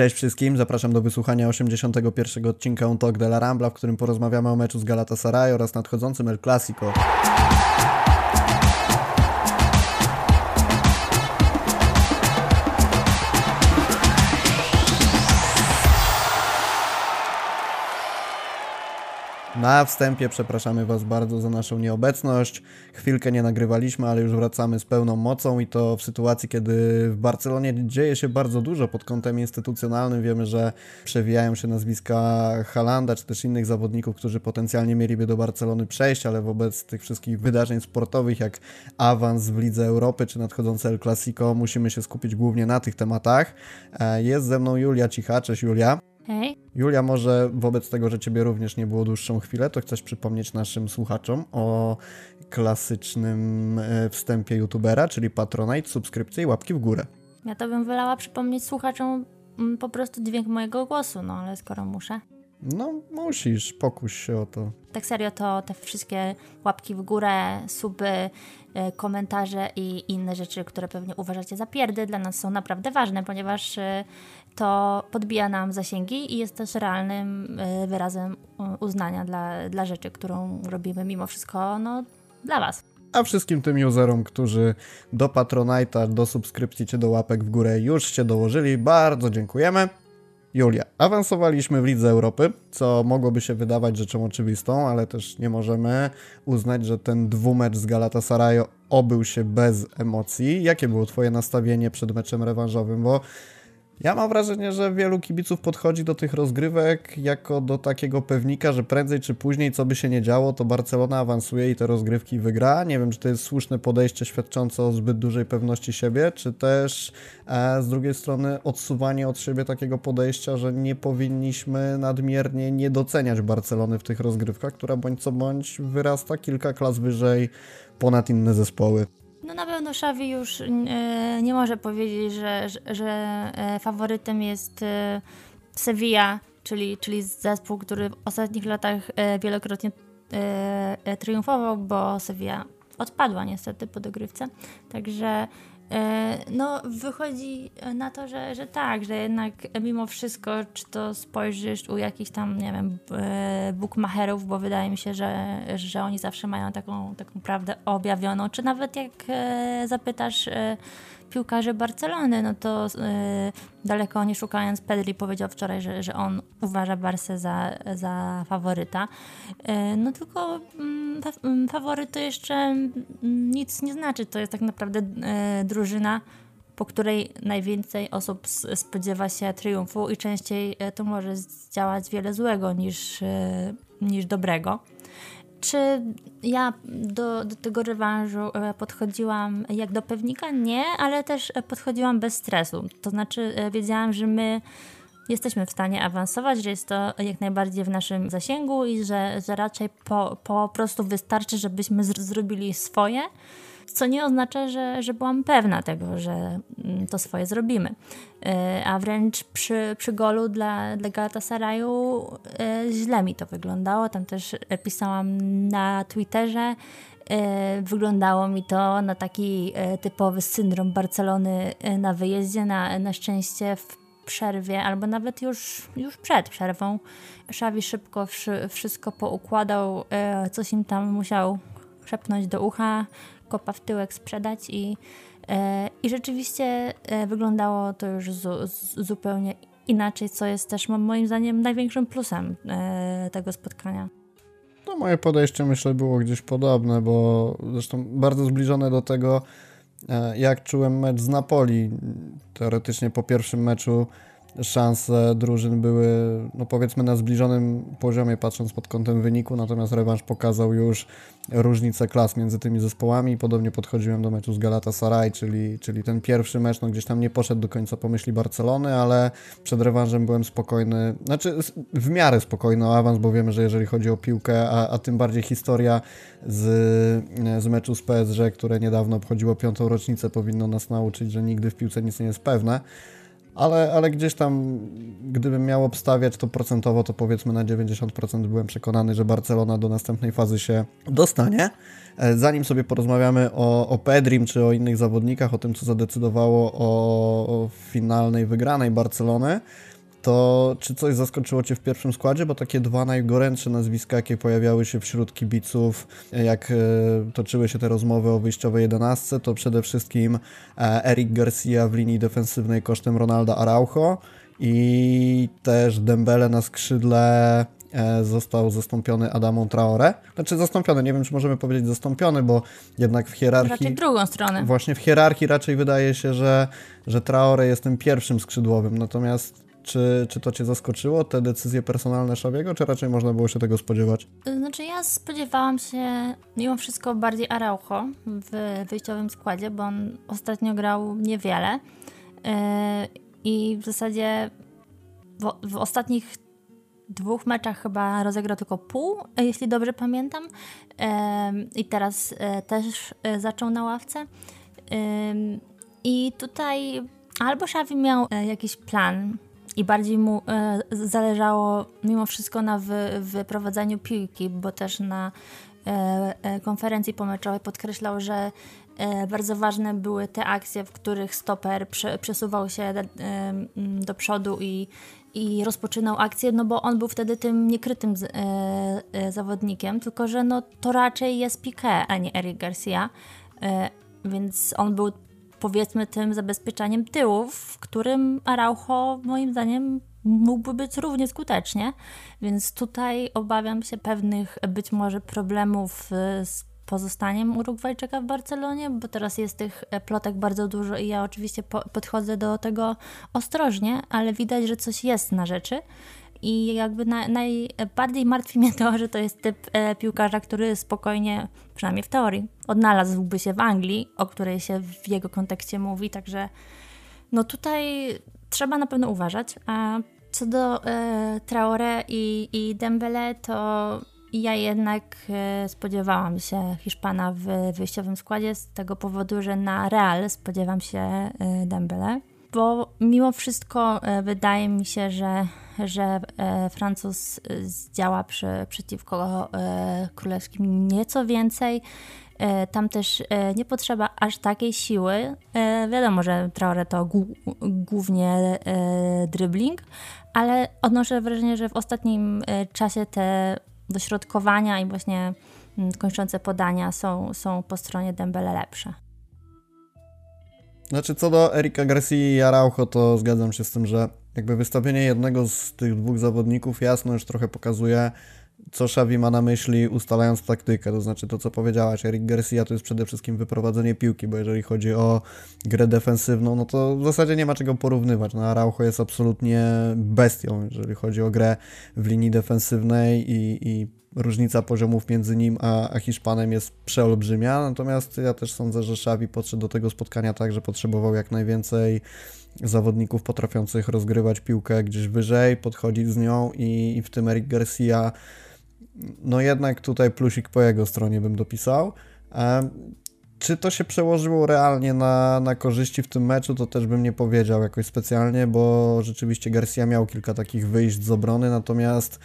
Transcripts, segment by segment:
Cześć wszystkim, zapraszam do wysłuchania 81 odcinka Un Talk de la Rambla, w którym porozmawiamy o meczu z Galatasaray oraz nadchodzącym El Clasico. Na wstępie przepraszamy Was bardzo za naszą nieobecność. Chwilkę nie nagrywaliśmy, ale już wracamy z pełną mocą i to w sytuacji, kiedy w Barcelonie dzieje się bardzo dużo pod kątem instytucjonalnym. Wiemy, że przewijają się nazwiska Halanda czy też innych zawodników, którzy potencjalnie mieliby do Barcelony przejść, ale wobec tych wszystkich wydarzeń sportowych, jak awans w Lidze Europy czy nadchodzące El Clasico, musimy się skupić głównie na tych tematach. E, jest ze mną Julia Cicha. Cześć Julia. Hej. Julia, może wobec tego, że Ciebie również nie było dłuższą chwilę, to chcesz przypomnieć naszym słuchaczom o klasycznym e, wstępie youtubera, czyli Patronite, subskrypcji i łapki w górę. Ja to bym wolała przypomnieć słuchaczom mm, po prostu dźwięk mojego głosu, no ale skoro muszę. No, musisz, pokuś się o to. Tak serio, to te wszystkie łapki w górę, suby, e, komentarze i inne rzeczy, które pewnie uważacie za pierdy, dla nas są naprawdę ważne, ponieważ e, to podbija nam zasięgi i jest też realnym e, wyrazem uznania dla, dla rzeczy, którą robimy mimo wszystko no, dla Was. A wszystkim tym userom, którzy do Patronite'a, do subskrypcji czy do łapek w górę już się dołożyli, bardzo dziękujemy. Julia, awansowaliśmy w Lidze Europy, co mogłoby się wydawać rzeczą oczywistą, ale też nie możemy uznać, że ten dwumecz z Galatasaray obył się bez emocji. Jakie było Twoje nastawienie przed meczem rewanżowym? Bo ja mam wrażenie, że wielu kibiców podchodzi do tych rozgrywek jako do takiego pewnika, że prędzej czy później, co by się nie działo, to Barcelona awansuje i te rozgrywki wygra. Nie wiem, czy to jest słuszne podejście świadczące o zbyt dużej pewności siebie, czy też e, z drugiej strony odsuwanie od siebie takiego podejścia, że nie powinniśmy nadmiernie nie doceniać Barcelony w tych rozgrywkach, która bądź co bądź wyrasta kilka klas wyżej ponad inne zespoły. No na pewno Xavi już e, nie może powiedzieć, że, że, e, faworytem jest e, Sevilla, czyli, czyli zespół, który w ostatnich latach wielokrotnie triumfował, bo Sevilla odpadła niestety po dogrywce. Także no, wychodzi na to, że, że tak, że jednak mimo wszystko, czy to spojrzysz u jakichś tam, nie wiem, e, bookmacherów, bo wydaje mi się, że, że oni zawsze mają taką, taką prawdę objawioną, czy nawet jak e, zapytasz piłkarzy Barcelony, no to yy, daleko nie szukając, Pedri powiedział wczoraj, że, że on uważa Barsę za, za faworyta. Yy, no tylko yy, faworyt to jeszcze nic nie znaczy. To jest tak naprawdę y, drużyna, po której najwięcej osób spodziewa się triumfu i częściej to może zdziałać wiele złego niż, niż dobrego. Czy ja do, do tego rewanżu e, podchodziłam jak do pewnika? Nie, ale też e, podchodziłam bez stresu. To znaczy, e, wiedziałam, że my jesteśmy w stanie awansować, że jest to jak najbardziej w naszym zasięgu i że, że raczej po, po prostu wystarczy, żebyśmy zrobili swoje co nie oznacza, że, że byłam pewna tego, że mm, to swoje zrobimy. E, a wręcz przy, przy golu dla, dla Galatasaraju e, źle mi to wyglądało. Tam też pisałam na Twitterze, e, wyglądało mi to na taki typowy syndrom Barcelony na wyjeździe. Na, na szczęście w przerwie, albo nawet już, już przed przerwą, Szawi szybko wszystko poukładał, coś im tam musiał szepnąć do ucha, kopa w tyłek sprzedać i, e, i rzeczywiście e, wyglądało to już zu, zupełnie inaczej, co jest też moim zdaniem największym plusem e, tego spotkania. No moje podejście myślę było gdzieś podobne, bo zresztą bardzo zbliżone do tego, jak czułem mecz z Napoli. Teoretycznie po pierwszym meczu szanse drużyn były, no powiedzmy, na zbliżonym poziomie, patrząc pod kątem wyniku, natomiast rewanż pokazał już różnicę klas między tymi zespołami. Podobnie podchodziłem do meczu z Galatasaray, czyli, czyli ten pierwszy mecz, no gdzieś tam nie poszedł do końca po myśli Barcelony, ale przed rewanżem byłem spokojny, znaczy w miarę spokojny o awans, bo wiemy, że jeżeli chodzi o piłkę, a, a tym bardziej historia z, z meczu z PSG, które niedawno obchodziło piątą rocznicę, powinno nas nauczyć, że nigdy w piłce nic nie jest pewne. Ale, ale gdzieś tam, gdybym miał obstawiać to procentowo, to powiedzmy na 90% byłem przekonany, że Barcelona do następnej fazy się dostanie. E, zanim sobie porozmawiamy o, o Pedrim czy o innych zawodnikach, o tym, co zadecydowało o, o finalnej wygranej Barcelony, to czy coś zaskoczyło Cię w pierwszym składzie? Bo takie dwa najgorętsze nazwiska, jakie pojawiały się wśród kibiców, jak e, toczyły się te rozmowy o wyjściowej jedenastce, to przede wszystkim e, Eric Garcia w linii defensywnej kosztem Ronalda Araujo i też Dembele na skrzydle e, został zastąpiony Adamą Traore. Znaczy zastąpiony, nie wiem czy możemy powiedzieć zastąpiony, bo jednak w hierarchii... Raczej drugą stronę. Właśnie w hierarchii raczej wydaje się, że, że Traore jest tym pierwszym skrzydłowym, natomiast czy, czy to Cię zaskoczyło, te decyzje personalne Szawiego, czy raczej można było się tego spodziewać? Znaczy ja spodziewałam się mimo wszystko bardziej Araujo w wyjściowym składzie, bo on ostatnio grał niewiele yy, i w zasadzie w, w ostatnich dwóch meczach chyba rozegrał tylko pół, jeśli dobrze pamiętam. Yy, I teraz też zaczął na ławce. I tutaj albo Szawi miał jakiś plan, i bardziej mu e, zależało mimo wszystko na wy, wyprowadzaniu piłki, bo też na e, e, konferencji pomeczowej podkreślał, że bardzo ważne były te akcje, w których stoper prze, przesuwał się do przodu i, i rozpoczynał akcję, no bo on był wtedy tym niekrytym zawodnikiem, tylko że no, to raczej jest Piqué, a nie Eric Garcia, więc on był powiedzmy tym zabezpieczaniem tyłów, w którym Araujo moim zdaniem mógłby być równie skutecznie, więc tutaj obawiam się pewnych być może problemów y, z pozostaniem Urugwajczyka w Barcelonie, bo teraz jest tych plotek bardzo dużo i ja oczywiście po podchodzę do tego ostrożnie, ale widać, że coś jest na rzeczy i jakby na, najbardziej martwi mnie to, że to jest typ e, piłkarza, który spokojnie, przynajmniej w teorii, odnalazłby się w Anglii, o której się w jego kontekście mówi, także no tutaj trzeba na pewno uważać. A co do e, Traore i, i Dembele, to ja jednak e, spodziewałam się Hiszpana w wyjściowym składzie z tego powodu, że na Real spodziewam się e, Dembele bo mimo wszystko e, wydaje mi się, że, że e, Francuz e, zdziała przy, przeciwko królewskim nieco więcej. Tam też nie potrzeba aż takiej siły. Wiadomo, że Traore to głównie dribbling, ale odnoszę wrażenie, że w ostatnim czasie te dośrodkowania i właśnie mm, kończące podania są, są po stronie Dembele lepsze. Znaczy, co do Erika Garcia i Araujo, to zgadzam się z tym, że jakby wystawienie jednego z tych dwóch zawodników jasno już trochę pokazuje, co Xavi ma na myśli ustalając taktykę, to znaczy to, co powiedziałaś, Eric Garcia to jest przede wszystkim wyprowadzenie piłki, bo jeżeli chodzi o grę defensywną, no to w zasadzie nie ma czego porównywać. No Araujo jest absolutnie bestią, jeżeli chodzi o grę w linii defensywnej i, i różnica poziomów między nim a, a Hiszpanem jest przeolbrzymia, natomiast ja też sądzę, że Xavi podszedł do tego spotkania tak, że potrzebował jak najwięcej zawodników potrafiących rozgrywać piłkę gdzieś wyżej, podchodzić z nią i, i w tym Eric Garcia no jednak tutaj plusik po jego stronie bym dopisał. Czy to się przełożyło realnie na, na korzyści w tym meczu, to też bym nie powiedział jakoś specjalnie, bo rzeczywiście Garcia miał kilka takich wyjść z obrony, natomiast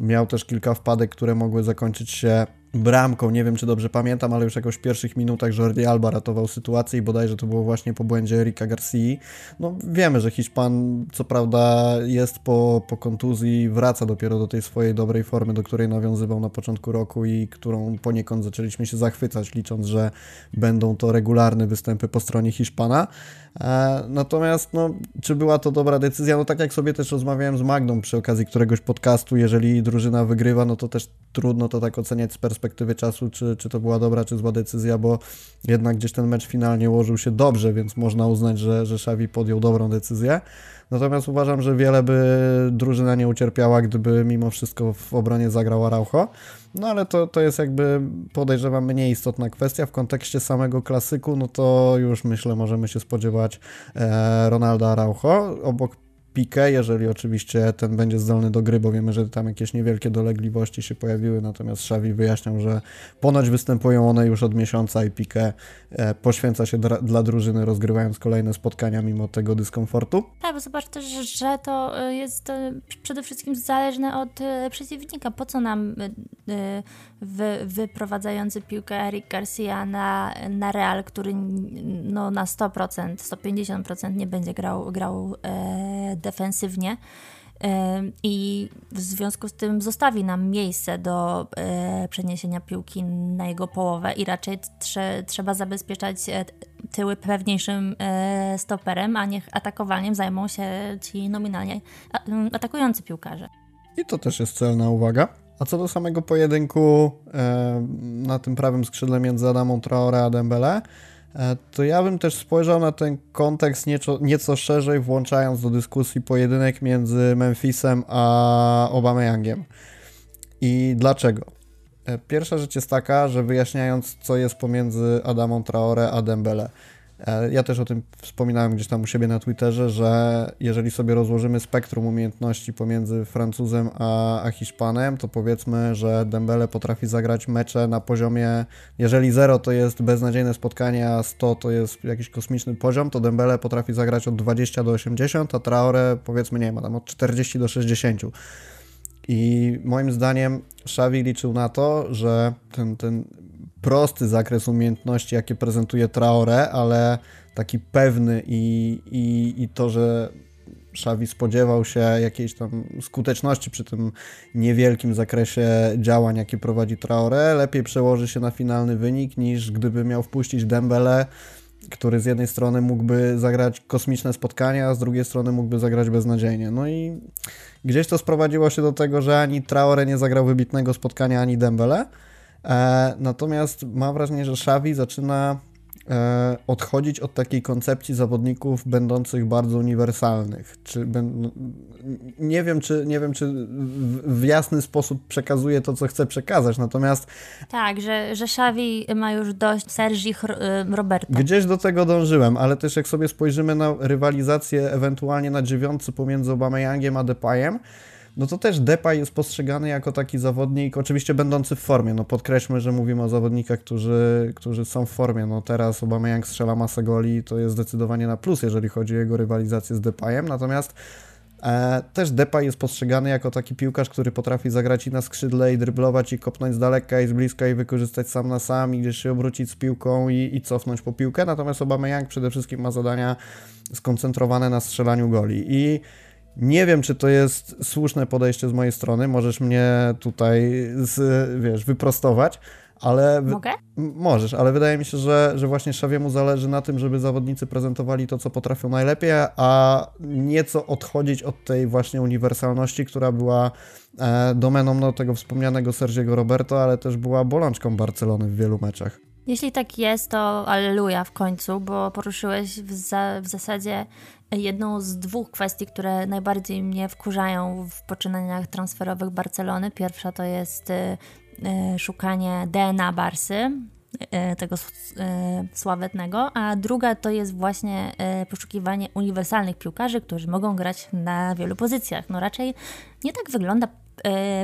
miał też kilka wpadek, które mogły zakończyć się bramką. Nie wiem, czy dobrze pamiętam, ale już jakoś w pierwszych minutach Jordi Alba ratował sytuację i bodajże to było właśnie po błędzie Erika Garcia. No wiemy, że Hiszpan co prawda jest po, po kontuzji, wraca dopiero do tej swojej dobrej formy, do której nawiązywał na początku roku i którą poniekąd zaczęliśmy się zachwycać, licząc, że będą to regularne występy po stronie Hiszpana. E, natomiast, no, czy była to dobra decyzja? No tak jak sobie też rozmawiałem z Magdą przy okazji któregoś podcastu, jeżeli drużyna wygrywa, no to też trudno to tak oceniać z perspektywy czasu, czy, czy to była dobra, czy zła decyzja, bo jednak gdzieś ten mecz finalnie ułożył się dobrze, więc można uznać, że, że Xavi podjął dobrą decyzję. Natomiast uważam, że wiele by drużyna nie ucierpiała, gdyby mimo wszystko w obronie zagrał Araujo. No ale to, to jest jakby podejrzewam mniej istotna kwestia. W kontekście samego klasyku, no to już myślę możemy się spodziewać e, Ronalda Araujo. Obok Pique, jeżeli oczywiście ten będzie zdolny do gry, bo wiemy, że tam jakieś niewielkie dolegliwości się pojawiły, natomiast Xavi wyjaśniał, że ponoć występują one już od miesiąca i Pique e, poświęca się dla drużyny, rozgrywając kolejne spotkania mimo tego dyskomfortu. Tak, bo zobacz też, że to y, jest y, przede wszystkim zależne od przeciwnika. Po co nam wy, wyprowadzający piłkę Eric Garcia na, na Real, który no, na 100%, 150% nie będzie grał, grał e, defensywnie. I w związku z tym zostawi nam miejsce do e, przeniesienia piłki na jego połowę i raczej trze, trzeba zabezpieczać e, tyły pewniejszym e, stoperem, a niech atakowaniem zajmą się ci nominalnie a, atakujący piłkarze. I to też jest celna uwaga. A co do samego pojedynku na tym prawym skrzydle między Adamą Traore a Dembele, to ja bym też spojrzał na ten kontekst nieco, nieco szerzej, włączając do dyskusji pojedynek między Memphisem a Obameyangiem. I dlaczego? E, pierwsza rzecz jest taka, że wyjaśniając, co jest pomiędzy Adamą Traore a Dembele. E, Ja też o tym wspominałem gdzieś tam u siebie na Twitterze, że jeżeli sobie rozłożymy spektrum umiejętności pomiędzy Francuzem a, a Hiszpanem, to powiedzmy, że Dembele potrafi zagrać mecze na poziomie, jeżeli 0 to jest beznadziejne spotkanie, a 100 to jest jakiś kosmiczny poziom, to Dembele potrafi zagrać od 20 do 80, a Traore powiedzmy, nie wiem, tam od 40 do 60. I moim zdaniem Xavi liczył na to, że ten, ten prosty zakres umiejętności, jakie prezentuje Traore, ale taki pewny i, i, i to, że Xavi spodziewał się jakiejś tam skuteczności przy tym niewielkim zakresie działań, jakie prowadzi Traore, lepiej przełoży się na finalny wynik, niż gdyby miał wpuścić Dembele, który z jednej strony mógłby zagrać kosmiczne spotkania, a z drugiej strony mógłby zagrać beznadziejnie. No i gdzieś to sprowadziło się do tego, że ani Traore nie zagrał wybitnego spotkania, ani Dembele. E, natomiast mam wrażenie, że Xavi zaczyna e, odchodzić od takiej koncepcji zawodników będących bardzo uniwersalnych. Czy ben, nie wiem, czy nie wiem, czy w, jasny sposób przekazuje to, co chce przekazać, natomiast Tak, że, że Xavi ma już dość Sergi y, Roberto. Gdzieś do tego dążyłem, ale też jak sobie spojrzymy na rywalizację ewentualnie na dziewiątce pomiędzy Obameyangiem a Depayem, no to też Depay jest postrzegany jako taki zawodnik, oczywiście będący w formie. No podkreślmy, że mówimy o zawodnikach, którzy, którzy są w formie. No teraz Aubameyang strzela masę goli, to jest zdecydowanie na plus, jeżeli chodzi o jego rywalizację z Depayem. Natomiast e, też Depay jest postrzegany jako taki piłkarz, który potrafi zagrać i na skrzydle, i dryblować, i kopnąć z daleka, i z bliska, i wykorzystać sam na sam, i gdzieś się obrócić z piłką, i, i cofnąć po piłkę. Natomiast Aubameyang przede wszystkim ma zadania skoncentrowane na strzelaniu goli. I nie wiem, czy to jest słuszne podejście z mojej strony. Możesz mnie tutaj, z, wiesz, wyprostować, ale. Mogę? Możesz, ale wydaje mi się, że, że właśnie Szawiemu zależy na tym, żeby zawodnicy prezentowali to, co potrafią najlepiej, a nieco odchodzić od tej właśnie uniwersalności, która była e, domeną no, tego wspomnianego Sergiego Roberto, ale też była bolączką Barcelony w wielu meczach. Jeśli tak jest, to alleluja w końcu, bo poruszyłeś w, za, w zasadzie jedną z dwóch kwestii, które najbardziej mnie wkurzają w poczynaniach transferowych Barcelony. Pierwsza to jest y, y, szukanie DNA Barsy, y, tego sławetnego, a druga to jest właśnie poszukiwanie uniwersalnych piłkarzy, którzy mogą grać na wielu pozycjach. No raczej nie tak wygląda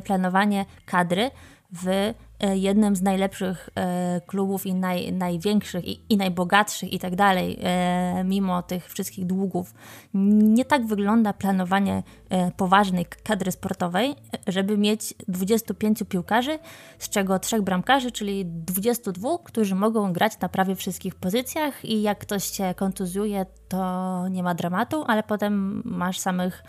planowanie kadry w jednym z najlepszych e, klubów i naj, największych i, i najbogatszych i tak dalej, e, mimo tych wszystkich długów. Nie tak wygląda planowanie e, poważnej kadry sportowej, żeby mieć 25 piłkarzy, z czego trzech bramkarzy, czyli 22, którzy mogą grać na prawie wszystkich pozycjach i jak ktoś cię kontuzjuje, to nie ma dramatu, ale potem masz samych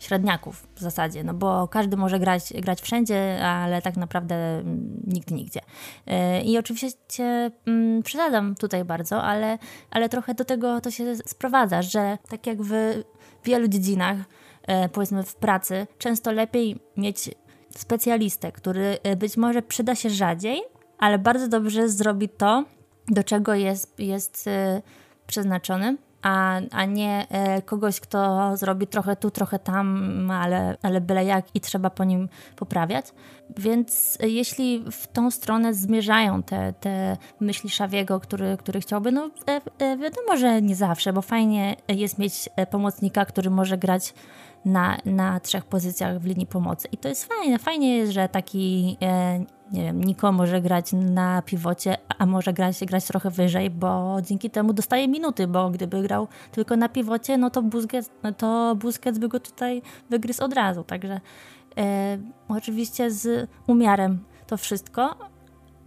średniaków w zasadzie, no bo każdy może grać, grać wszędzie, ale tak naprawdę mm, nigdy nigdzie. Yy, I oczywiście mm, przesadzam tutaj bardzo, ale, ale trochę do tego to się sprowadza, że tak jak w wielu dziedzinach, e, powiedzmy w pracy, często lepiej mieć specjalistę, który e, być może przyda się rzadziej, ale bardzo dobrze zrobi to, do czego jest, jest e, przeznaczony, a, a nie e, kogoś, kto zrobi trochę tu, trochę tam, ale, ale byle jak i trzeba po nim poprawiać. Więc jeśli w tą stronę zmierzają te, te myśli Szawiego, który, który chciałby, no e, e, wiadomo, że nie zawsze, bo fajnie jest mieć e, pomocnika, który może grać na, na trzech pozycjach w linii pomocy. I to jest fajne. Fajnie jest, że taki e, nie wiem, Niko może grać na piwocie, a może grać, grać trochę wyżej, bo dzięki temu dostaje minuty, bo gdyby grał tylko na piwocie, no to Busquets, no to Busquets by go tutaj wygryzł od razu. Także e, oczywiście z umiarem to wszystko,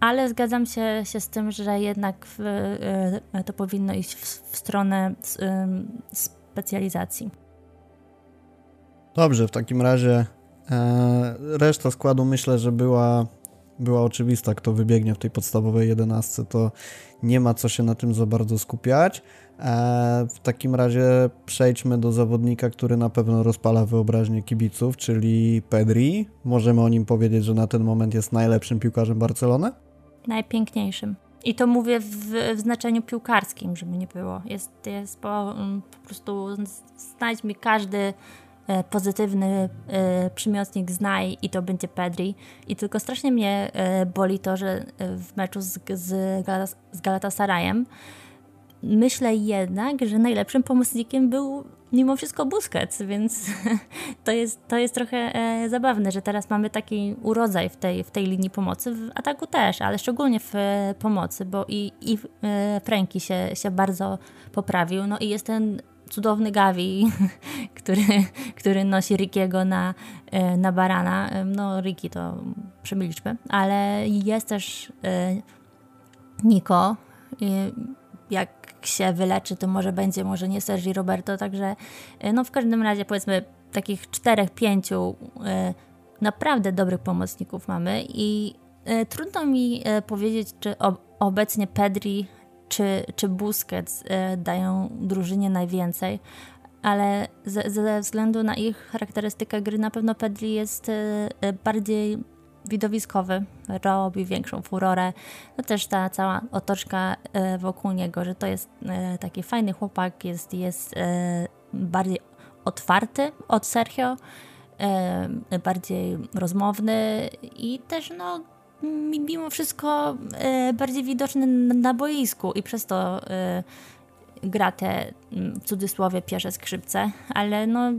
ale zgadzam się, się z tym, że jednak w, e, to powinno iść w, w stronę e, specjalizacji. Dobrze, w takim razie e, reszta składu myślę, że była, była oczywista. Kto wybiegnie w tej podstawowej jedenastce, to nie ma co się na tym za bardzo skupiać. E, w takim razie przejdźmy do zawodnika, który na pewno rozpala wyobraźnię kibiców, czyli Pedri. Możemy o nim powiedzieć, że na ten moment jest najlepszym piłkarzem Barcelony? Najpiękniejszym. I to mówię w, w, znaczeniu piłkarskim, żeby nie było. Jest, jest po, po prostu znajdź mi każdy pozytywny e, przymiotnik znaj i to będzie Pedri. I tylko strasznie mnie e, boli to, że w meczu z, z, z Galatasarayem myślę jednak, że najlepszym pomocnikiem był mimo wszystko Busquets, więc to jest, to jest trochę e, zabawne, że teraz mamy taki urodzaj w tej, w tej linii pomocy, w ataku też, ale szczególnie w e, pomocy, bo i, i e, Franki się, się bardzo poprawił, no i jest ten cudowny Gavi, który, który nosi Rickiego na, e, na barana. E, no, Ricky to przemilczmy, ale jest też e, Nico. Jak się wyleczy, to może będzie, może nie Sergi Roberto, także no w każdym razie powiedzmy takich czterech, pięciu naprawdę dobrych pomocników mamy i trudno mi powiedzieć, czy obecnie Pedri czy, czy Busquets e, dają drużynie najwięcej, ale ze, ze, względu na ich charakterystykę gry na pewno Pedri jest e, e, bardziej widowiskowy, robi większą furorę. No też ta cała otoczka wokół niego, że to jest taki fajny chłopak, jest, jest bardziej otwarty od Sergio, bardziej rozmowny i też no, mimo wszystko e, bardziej widoczny na boisku i przez to e, gra te w cudzysłowie pierwsze skrzypce, ale no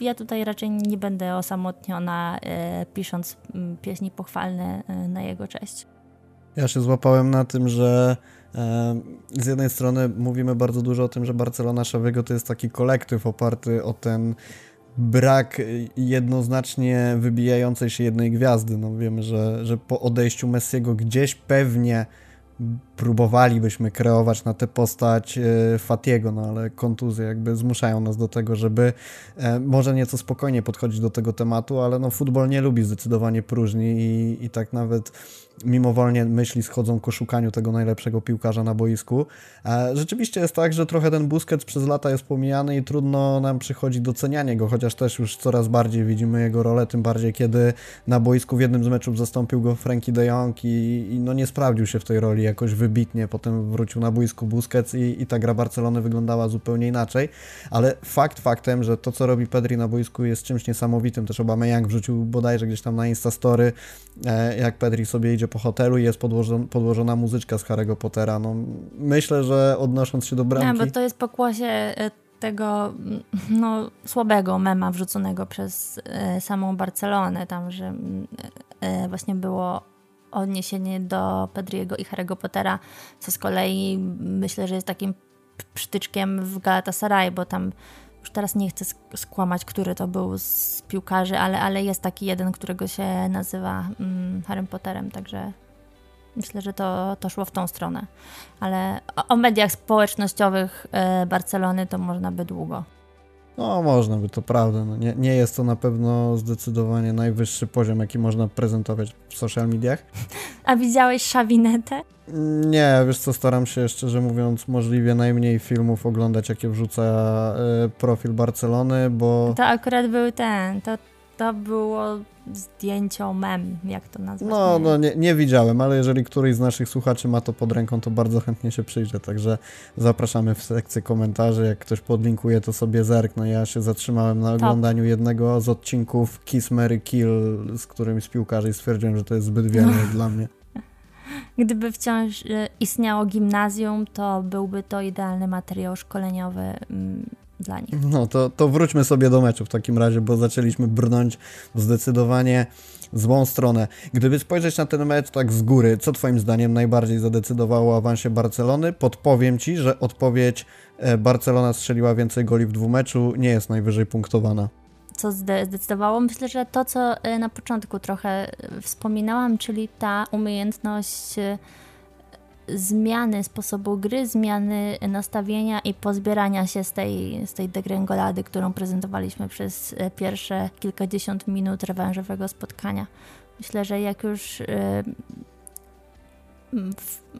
ja tutaj raczej nie będę osamotniona e, pisząc pieśni pochwalne na jego cześć. Ja się złapałem na tym, że z jednej strony mówimy bardzo dużo o tym, że Barcelona Szawiego to jest taki kolektyw oparty o ten brak jednoznacznie wybijającej się jednej gwiazdy. No wiemy, że, że po odejściu Messiego gdzieś pewnie próbowalibyśmy kreować na tę postać e, Fatiego, no ale kontuzje jakby zmuszają nas do tego, żeby e, może nieco spokojnie podchodzić do tego tematu, ale no futbol nie lubi zdecydowanie próżni i, i tak nawet mimowolnie myśli schodzą ku szukaniu tego najlepszego piłkarza na boisku. E, rzeczywiście jest tak, że trochę ten Busquets przez lata jest pomijany i trudno nam przychodzi docenianie go, chociaż też już coraz bardziej widzimy jego rolę, tym bardziej kiedy na boisku w jednym z meczów zastąpił go Frankie de Jong i, i no nie sprawdził się w tej roli jakoś wybitnie, potem wrócił na boisku Busquets i, i ta gra Barcelony wyglądała zupełnie inaczej, ale fakt faktem, że to co robi Pedri na boisku jest czymś niesamowitym, też Aubameyang wrzucił bodajże gdzieś tam na Instastory, e, jak Pedri sobie idzie po hotelu i jest podłożona, podłożona muzyczka z Harry'ego Pottera, no myślę, że odnosząc się do bramki... Nie, bo to jest pokłosie e, tego mm, no, słabego mema wrzuconego przez e, samą Barcelonę, tam, że mm, właśnie było odniesienie do Pedriego i Harry'ego Pottera, co z kolei myślę, że jest takim przytyczkiem w Galatasaray, bo tam już teraz nie chcę skłamać, który to był z piłkarzy, ale, ale jest taki jeden, którego się nazywa mm, Harrym Potterem, także myślę, że to, to szło w tą stronę. Ale o, o mediach społecznościowych e, Barcelony to można by długo. No, można by, to prawda. No, nie, nie jest to na pewno zdecydowanie najwyższy poziom, jaki można prezentować w social mediach. A widziałeś szawinetę? Nie, wiesz co, staram się szczerze mówiąc możliwie najmniej filmów oglądać, jakie wrzuca y, profil Barcelony, bo... To akurat był ten, to to było zdjęcio mem, jak to nazwać. No, no nie, nie widziałem, ale jeżeli któryś z naszych słuchaczy ma to pod ręką, to bardzo chętnie się przyjrzę, także zapraszamy w sekcję komentarzy, jak ktoś podlinkuje, to sobie zerknę. Ja się zatrzymałem na oglądaniu jednego z odcinków Kiss, Mary Kill z którymś z piłkarzy i stwierdziłem, że to jest zbyt wiele dla mnie. Gdyby wciąż e, istniało gimnazjum, to byłby to idealny materiał szkoleniowy mm, dla nich. No to, to wróćmy sobie do meczu w takim razie, bo zaczęliśmy brnąć w zdecydowanie złą stronę. Gdyby spojrzeć na ten mecz tak z góry, co Twoim zdaniem najbardziej zadecydowało o awansie Barcelony? Podpowiem Ci, że odpowiedź e, Barcelona strzeliła więcej goli w dwumeczu nie jest najwyżej punktowana. Co zde- zdecydowało? Myślę, że to, co e, na początku trochę wspominałam, czyli ta umiejętność e, zmiany sposobu gry, zmiany nastawienia i pozbierania się z tej, z tej degrengolady, którą prezentowaliśmy przez e, pierwsze kilkadziesiąt minut rewanżowego spotkania. Myślę, że jak już e,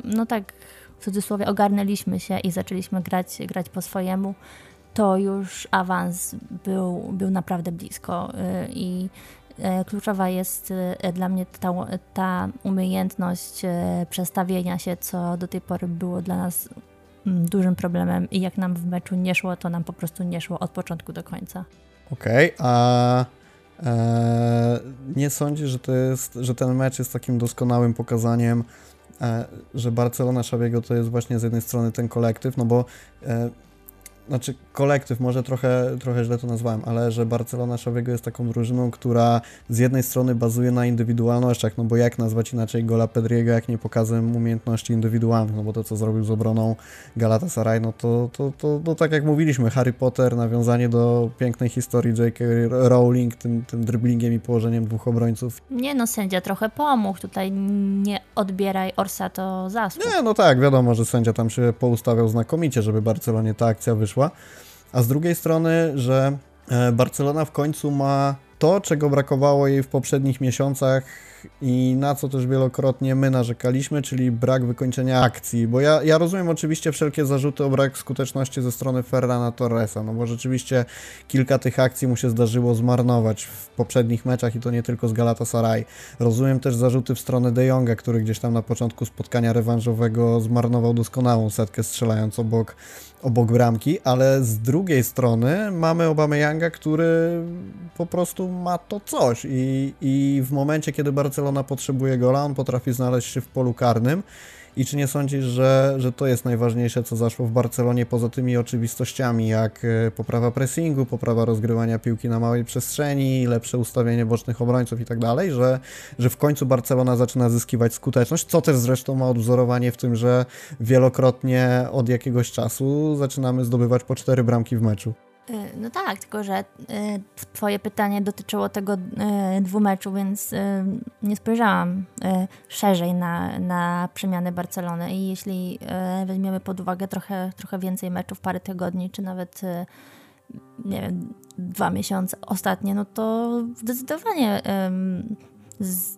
no tak w cudzysłowie ogarnęliśmy się i zaczęliśmy grać, grać po swojemu, to już awans był, był naprawdę blisko e, i kluczowa jest e, dla mnie ta, ta umiejętność e, przestawienia się, co do tej pory było dla nas mm, dużym problemem i jak nam w meczu nie szło, to nam po prostu nie szło od początku do końca. Okej, a e, nie sądzisz, że, to jest, że ten mecz jest takim doskonałym pokazaniem, e, że Barcelona Szawiego to jest właśnie z jednej strony ten kolektyw, no bo e, znaczy kolektyw, może trochę, trochę źle to nazwałem, ale że Barcelona Szawiego jest taką drużyną, która z jednej strony bazuje na indywidualnościach, no bo jak nazwać inaczej gola Pedriego, jak nie pokazem umiejętności indywidualnych, no bo to co zrobił z obroną Galatasaray, no to, to, to, to tak jak mówiliśmy, Harry Potter, nawiązanie do pięknej historii J.K. Rowling, tym, tym driblingiem i położeniem dwóch obrońców. Nie no, sędzia trochę pomógł, tutaj nie odbieraj Orsato zasług. Nie, no tak, wiadomo, że sędzia tam się poustawiał znakomicie, żeby Barcelonie ta akcja wyszła. A z drugiej strony, że e, Barcelona w końcu ma to, czego brakowało jej w poprzednich miesiącach i na co też wielokrotnie my narzekaliśmy, czyli brak wykończenia akcji. Bo ja, ja rozumiem oczywiście wszelkie zarzuty o brak skuteczności ze strony Ferrana Torresa, no bo rzeczywiście kilka tych akcji mu się zdarzyło zmarnować w poprzednich meczach i to nie tylko z Galatasaray. Rozumiem też zarzuty w stronę De Jonga, który gdzieś tam na początku spotkania rewanżowego zmarnował doskonałą setkę strzelając obok, obok bramki, ale z drugiej strony mamy Obameyanga, który po prostu ma to coś i, i w momencie, kiedy Barcelona potrzebuje gola, on potrafi znaleźć się w polu karnym i czy nie sądzisz, że, że to jest najważniejsze, co zaszło w Barcelonie poza tymi oczywistościami, jak e, poprawa pressingu, poprawa rozgrywania piłki na małej przestrzeni, lepsze ustawienie bocznych obrońców i tak dalej, że, że w końcu Barcelona zaczyna zyskiwać skuteczność, co też zresztą ma odwzorowanie w tym, że wielokrotnie od jakiegoś czasu zaczynamy zdobywać po cztery bramki w meczu. Y, No tak, tylko że y, twoje pytanie dotyczyło tego y, dwumeczu, więc nie spojrzałam szerzej na, na przemiany Barcelony. I jeśli weźmiemy pod uwagę trochę, trochę więcej meczów, parę tygodni, czy nawet nie wiem, dwa miesiące ostatnie, no to zdecydowanie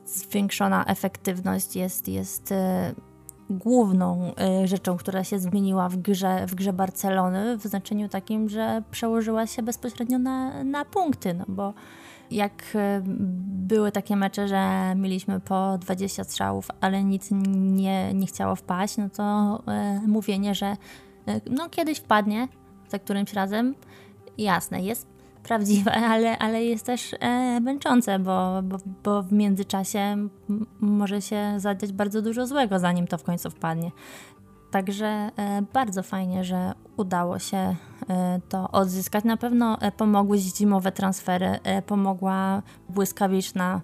zwiększona efektywność jest, jest główną y, rzeczą, która się zmieniła w grze, w grze Barcelony, w znaczeniu takim, że przełożyła się bezpośrednio na, na punkty, no bo jak y, były takie mecze, że mieliśmy po 20 strzałów, ale nic nie, nie chciało wpaść, no to y, mówienie, że no kiedyś wpadnie za którymś razem, jasne, jest prawdziwe, ale, ale jest też e, męczące, bo, bo, bo w międzyczasie może się zadziać bardzo dużo złego, zanim to w końcu wpadnie. Także e, bardzo fajnie, że udało się e, to odzyskać. Na pewno e, pomogły zimowe transfery, pomogła błyskawiczna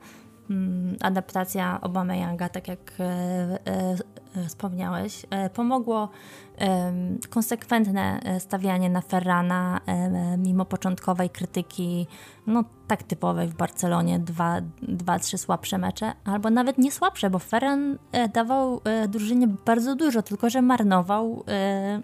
mm, adaptacja Obameyanga, tak jak wspomniałeś. E, pomogło konsekwentne e, stawianie na Ferrana mimo początkowej krytyki, no tak typowej w Barcelonie, dwa, dwa, trzy słabsze mecze, albo nawet nie słabsze, bo Ferran e, dawał e, drużynie bardzo dużo, tylko że marnował e,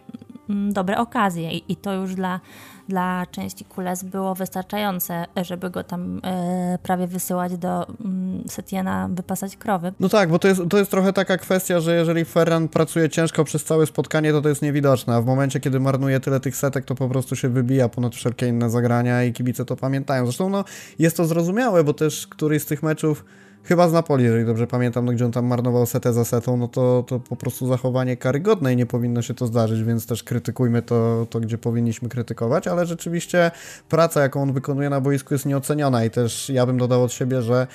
dobre okazje i, i to już dla, dla części Kules było wystarczające, żeby go tam e, prawie wysyłać do mm, Setiena wypasać krowy. No tak, bo to jest, to jest trochę taka kwestia, że jeżeli Ferran pracuje ciężko przez całe spotkanie, to to jest niewidoczne, a w momencie, kiedy marnuje tyle tych setek, to po prostu się wybija ponad wszelkie inne zagrania i kibice to pamiętają. Zresztą no, jest to zrozumiałe, bo też któryś z tych meczów chyba z Napoli, jeżeli dobrze pamiętam, no, gdzie on tam marnował setę za setą, no to, to po prostu zachowanie karygodne i nie powinno się to zdarzyć, więc też krytykujmy to, to, gdzie powinniśmy krytykować, ale rzeczywiście praca, jaką on wykonuje na boisku jest nieoceniona i też ja bym dodał od siebie, że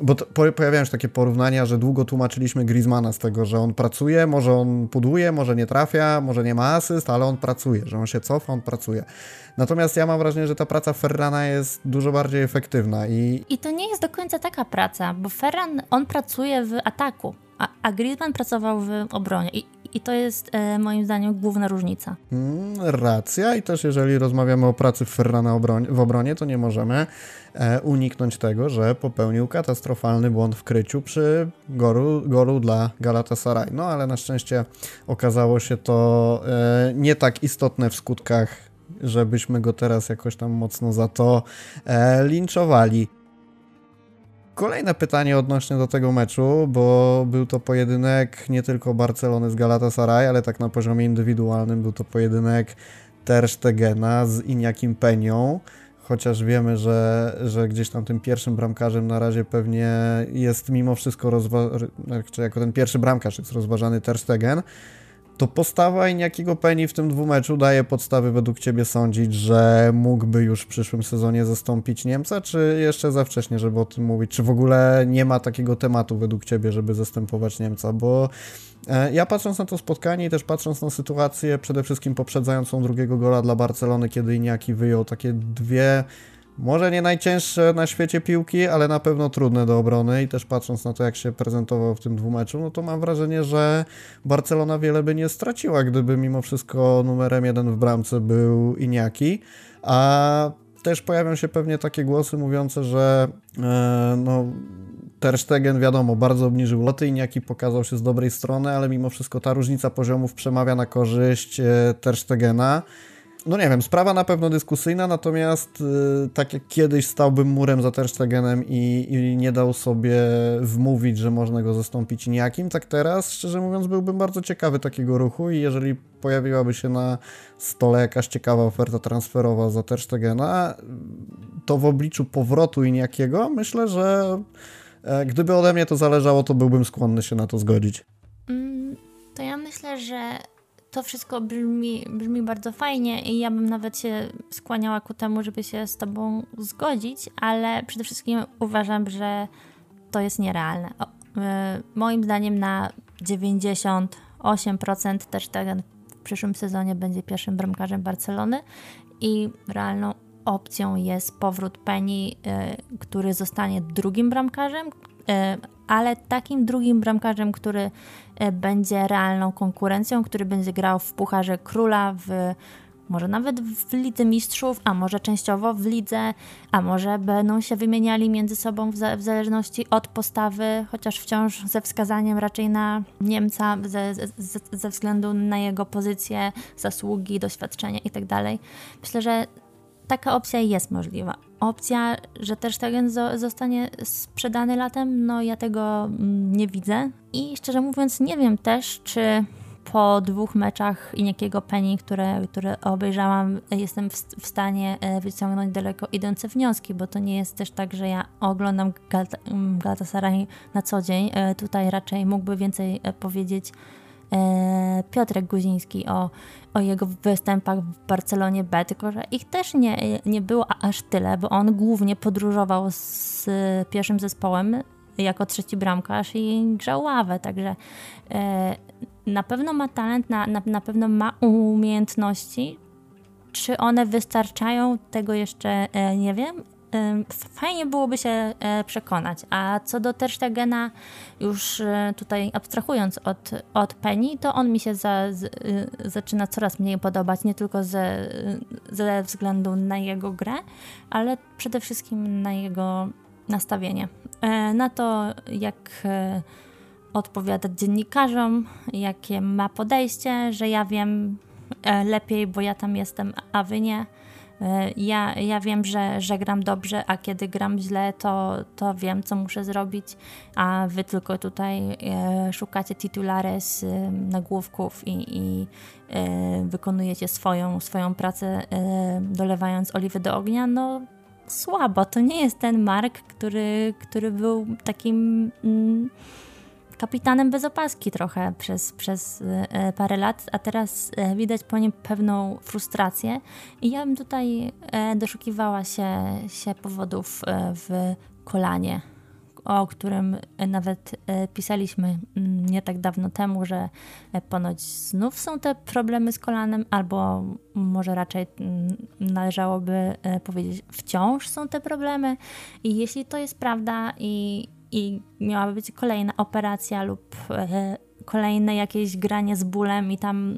bo to, pojawiają się takie porównania, że długo tłumaczyliśmy Griezmana z tego, że on pracuje, może on puduje, może nie trafia, może nie ma asyst, ale on pracuje, że on się cofa, on pracuje. Natomiast ja mam wrażenie, że ta praca Ferrana jest dużo bardziej efektywna i... I to nie jest do końca taka praca, bo Ferran, on pracuje w ataku, a, a Griezmann pracował w obronie i, i to jest e, moim zdaniem główna różnica. Mm, racja i też jeżeli rozmawiamy o pracy Ferrana obronie, w obronie, to nie możemy e, uniknąć tego, że popełnił katastrofalny błąd w kryciu przy golu, golu dla Galatasaray. No ale na szczęście okazało się to e, nie tak istotne w skutkach żebyśmy go teraz jakoś tam mocno za to e, linczowali. Kolejne pytanie odnośnie do tego meczu, bo był to pojedynek nie tylko Barcelony z Galatasaray, ale tak na poziomie indywidualnym był to pojedynek Ter Stegena z Iniakim Penią, chociaż wiemy, że, że gdzieś tam tym pierwszym bramkarzem na razie pewnie jest mimo wszystko rozważany, jako ten pierwszy bramkarz jest rozważany Ter Stegen to postawa Iniakiego Penny w tym dwumeczu daje podstawy według Ciebie sądzić, że mógłby już w przyszłym sezonie zastąpić Niemca, czy jeszcze za wcześnie, żeby o tym mówić? Czy w ogóle nie ma takiego tematu według Ciebie, żeby zastępować Niemca? Bo e, ja patrząc na to spotkanie i też patrząc na sytuację przede wszystkim poprzedzającą drugiego gola dla Barcelony, kiedy Iniaki wyjął takie dwie może nie najcięższe na świecie piłki, ale na pewno trudne do obrony. I też patrząc na to, jak się prezentował w tym dwumeczu, no to mam wrażenie, że Barcelona wiele by nie straciła, gdyby mimo wszystko numerem jeden w bramce był Iniaki, a też pojawią się pewnie takie głosy mówiące, że e, no Ter Stegen, wiadomo, bardzo obniżył loty, Iniaki pokazał się z dobrej strony, ale mimo wszystko ta różnica poziomów przemawia na korzyść e, Ter Stegena no nie wiem, sprawa na pewno dyskusyjna, natomiast yy, tak jak kiedyś stałbym murem za Ter Stegenem i, i, nie dał sobie wmówić, że można go zastąpić nijakim, tak teraz, szczerze mówiąc, byłbym bardzo ciekawy takiego ruchu i jeżeli pojawiłaby się na stole jakaś ciekawa oferta transferowa za Ter Stegena, to w obliczu powrotu Iniakiego myślę, że e, gdyby ode mnie to zależało, to byłbym skłonny się na to zgodzić. Mm, to ja myślę, że to wszystko brzmi, brzmi bardzo fajnie i ja bym nawet się skłaniała ku temu, żeby się z Tobą zgodzić, ale przede wszystkim uważam, że to jest nierealne. O, y, moim zdaniem na 98% też ten w przyszłym sezonie będzie pierwszym bramkarzem Barcelony i realną opcją jest powrót Penny, y, który zostanie drugim bramkarzem, y, ale takim drugim bramkarzem, który będzie realną konkurencją, który będzie grał w Pucharze Króla, w, może nawet w Lidze Mistrzów, a może częściowo w Lidze, a może będą się wymieniali między sobą w, w zależności od postawy, chociaż wciąż ze wskazaniem raczej na Niemca ze, ze, ze względu na jego pozycję, zasługi, doświadczenie itd. Tak Myślę, że taka opcja jest możliwa. Opcja, że też Stegen zostanie sprzedany latem, no ja tego mm, nie widzę. I szczerze mówiąc, nie wiem też, czy po dwóch meczach i niekiego Penny, które, które obejrzałam, jestem w, w, stanie e, wyciągnąć daleko idące wnioski, bo to nie jest też tak, że ja oglądam Galatasaray na co dzień. E, tutaj raczej mógłby więcej e, powiedzieć Piotrek Guziński o o jego występach w Barcelonie B, tylko że ich też nie, nie było aż tyle, bo on głównie podróżował z pierwszym zespołem jako trzeci bramkarz i grzał ławę, także e, na pewno ma talent, na, na, na pewno ma umiejętności. Czy one wystarczają, tego jeszcze e, nie wiem fajnie byłoby się e, przekonać. A co do Terstegena, już e, tutaj abstrahując od, od Penny, to on mi się za, z, e, zaczyna coraz mniej podobać, nie tylko ze, ze względu na jego grę, ale przede wszystkim na jego nastawienie. Na to, jak odpowiadać dziennikarzom, jakie ma podejście, że ja wiem, e, lepiej, bo ja tam jestem, a wy nie. E, ja, ja wiem, że, że gram dobrze, a kiedy gram źle, to, to wiem, co muszę zrobić, a wy tylko tutaj e, szukacie titulares nagłówków i, i e, wykonujecie swoją, swoją pracę, dolewając oliwy do ognia. No, słabo. To nie jest ten Mark, który, który był takim. Mm, kapitanem bez opaski trochę przez, przez e, parę lat, a teraz e, widać po nim pewną frustrację i ja bym tutaj e, doszukiwała się, się powodów w kolanie, o którym nawet pisaliśmy mm, nie tak dawno temu, że ponoć znów są te problemy z kolanem, albo może raczej mm, należałoby powiedzieć, wciąż są te problemy. I jeśli to jest prawda i, i miała być kolejna operacja lub e, kolejne jakieś granie z bólem i tam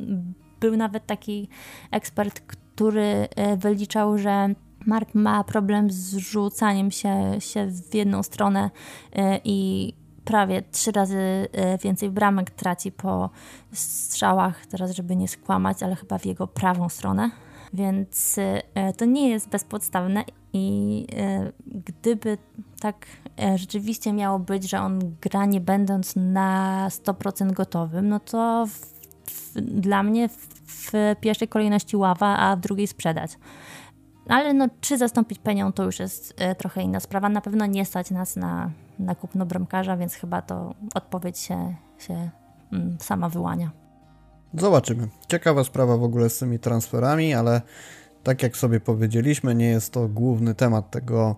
był nawet taki ekspert, który e, wyliczał, że Mark ma problem z rzucaniem się, się w jedną stronę e, i prawie trzy razy więcej bramek traci po strzałach, teraz żeby nie skłamać, ale chyba w jego prawą stronę. Więc to nie jest bezpodstawne i gdyby tak rzeczywiście miało być, że on gra nie będąc na 100% gotowym, no to w, w, dla mnie w, w, pierwszej kolejności ława, a w drugiej sprzedać. Ale no, czy zastąpić penią, to już jest e, trochę inna sprawa. Na pewno nie stać nas na, na kupno bramkarza, więc chyba to odpowiedź się, się mm, sama wyłania. Zobaczymy. Ciekawa sprawa w ogóle z tymi transferami, ale tak jak sobie powiedzieliśmy, nie jest to główny temat tego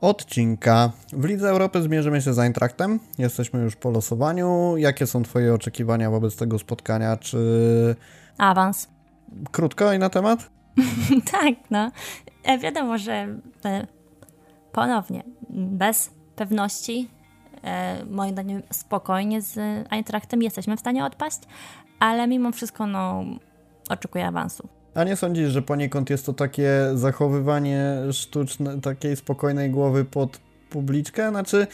odcinka. W Lidze Europy zmierzymy się z Eintrachtem. Jesteśmy już po losowaniu. Jakie są Twoje oczekiwania wobec tego spotkania? Czy. Awans. Krótko i na temat? tak, no. E, wiadomo, że e, ponownie, bez pewności, e, moim zdaniem spokojnie z Eintrachtem jesteśmy w stanie odpaść, ale mimo wszystko, no, oczekuję awansu. A nie sądzisz, że poniekąd jest to takie zachowywanie sztuczne, takiej spokojnej głowy pod publiczkę? Znaczy,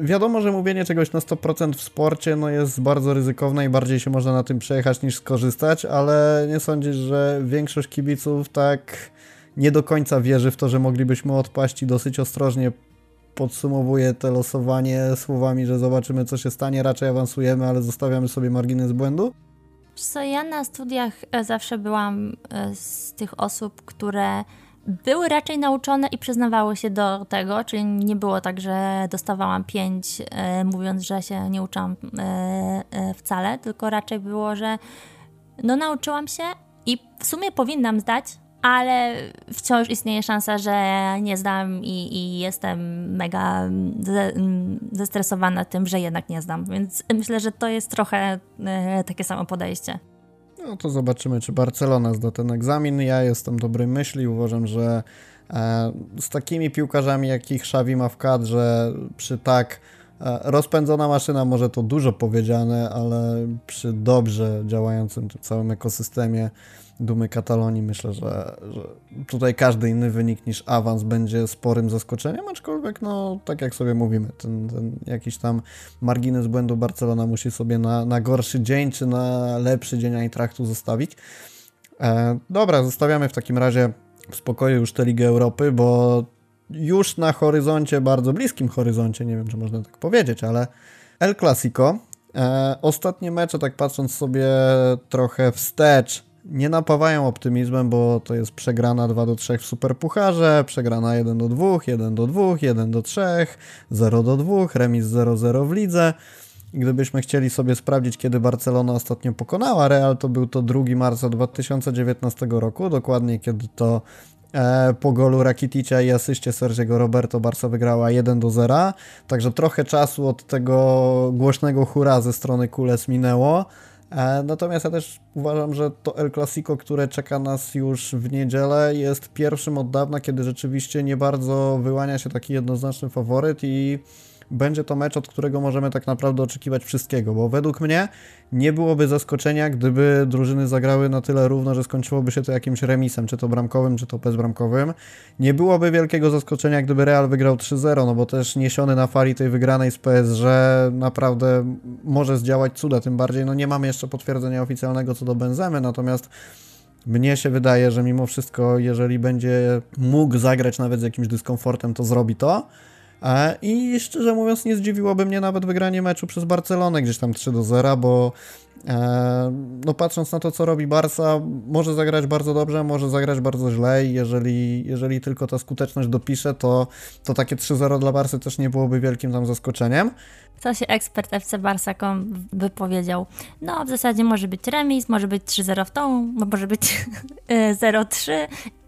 wiadomo, że mówienie czegoś na 100% w sporcie no jest bardzo ryzykowne i bardziej się można na tym przejechać niż skorzystać, ale nie sądzisz, że większość kibiców tak nie do końca wierzy w to, że moglibyśmy odpaść i dosyć ostrożnie podsumowuje te losowanie słowami, że zobaczymy co się stanie, raczej awansujemy, ale zostawiamy sobie margines błędu? Co ja na studiach e, zawsze byłam e, z tych osób, które były raczej nauczone i przyznawały się do tego, czyli nie było tak, że dostawałam pięć, e, mówiąc, że się nie uczam wcale, tylko raczej było, że no nauczyłam się i w sumie powinnam zdać, ale wciąż istnieje szansa, że nie zdam i, i jestem mega ze, zestresowana tym, że jednak nie zdam. Więc myślę, że to jest trochę e, takie samo podejście. No to zobaczymy, czy Barcelona zda ten egzamin. Ja jestem dobrej myśli. Uważam, że e, z takimi piłkarzami, jakich Xavi ma w kadrze, przy tak e, rozpędzona maszyna, może to dużo powiedziane, ale przy dobrze działającym całym ekosystemie, Dumy Katalonii. Myślę, że, że, tutaj każdy inny wynik niż awans będzie sporym zaskoczeniem, aczkolwiek, no, tak jak sobie mówimy, ten, ten jakiś tam margines błędu Barcelona musi sobie na, na gorszy dzień czy na lepszy dzień Eintraktu zostawić. E, dobra, zostawiamy w takim razie w spokoju już tę Ligę Europy, bo już na horyzoncie, bardzo bliskim horyzoncie, nie wiem, czy można tak powiedzieć, ale El Clasico. E, ostatnie mecze, tak patrząc sobie trochę wstecz, nie napawają optymizmem, bo to jest przegrana 2 do 3 w Superpucharze, przegrana 1 do 2, 1 do 2, 1 do 3, 0 do 2, remis 0-0 w lidze. Gdybyśmy chcieli sobie sprawdzić, kiedy Barcelona ostatnio pokonała Real, to był to 2 marca 2019 roku, dokładnie kiedy to e, po golu Rakiticza i asyście Sergiego Roberto Barca wygrała 1 do 0, także trochę czasu od tego głośnego hura ze strony Kules minęło. E, natomiast ja też uważam, że to El Clasico, które czeka nas już w niedzielę, jest pierwszym od dawna, kiedy rzeczywiście nie bardzo wyłania się taki jednoznaczny faworyt i będzie to mecz, od którego możemy tak naprawdę oczekiwać wszystkiego, bo według mnie nie byłoby zaskoczenia, gdyby drużyny zagrały na tyle równo, że skończyłoby się to jakimś remisem, czy to bramkowym, czy to bezbramkowym. Nie byłoby wielkiego zaskoczenia, gdyby Real wygrał 3-0, no bo też niesiony na fali tej wygranej z PSG naprawdę może zdziałać cuda, tym bardziej no nie mamy jeszcze potwierdzenia oficjalnego co do Benzemy, natomiast mnie się wydaje, że mimo wszystko, jeżeli będzie mógł zagrać nawet z jakimś dyskomfortem, to zrobi to. E, I szczerze mówiąc, nie zdziwiłoby mnie nawet wygranie meczu przez Barcelonę gdzieś tam 3 do 0, bo e, no patrząc na to, co robi Barca, może zagrać bardzo dobrze, może zagrać bardzo źle i jeżeli, jeżeli tylko ta skuteczność dopisze, to, to takie 3-0 dla Barcy też nie byłoby wielkim tam zaskoczeniem. Co się ekspert FC Barsakom wypowiedział? No, w zasadzie może być remis, może być 3-0 w tą, może być 0-3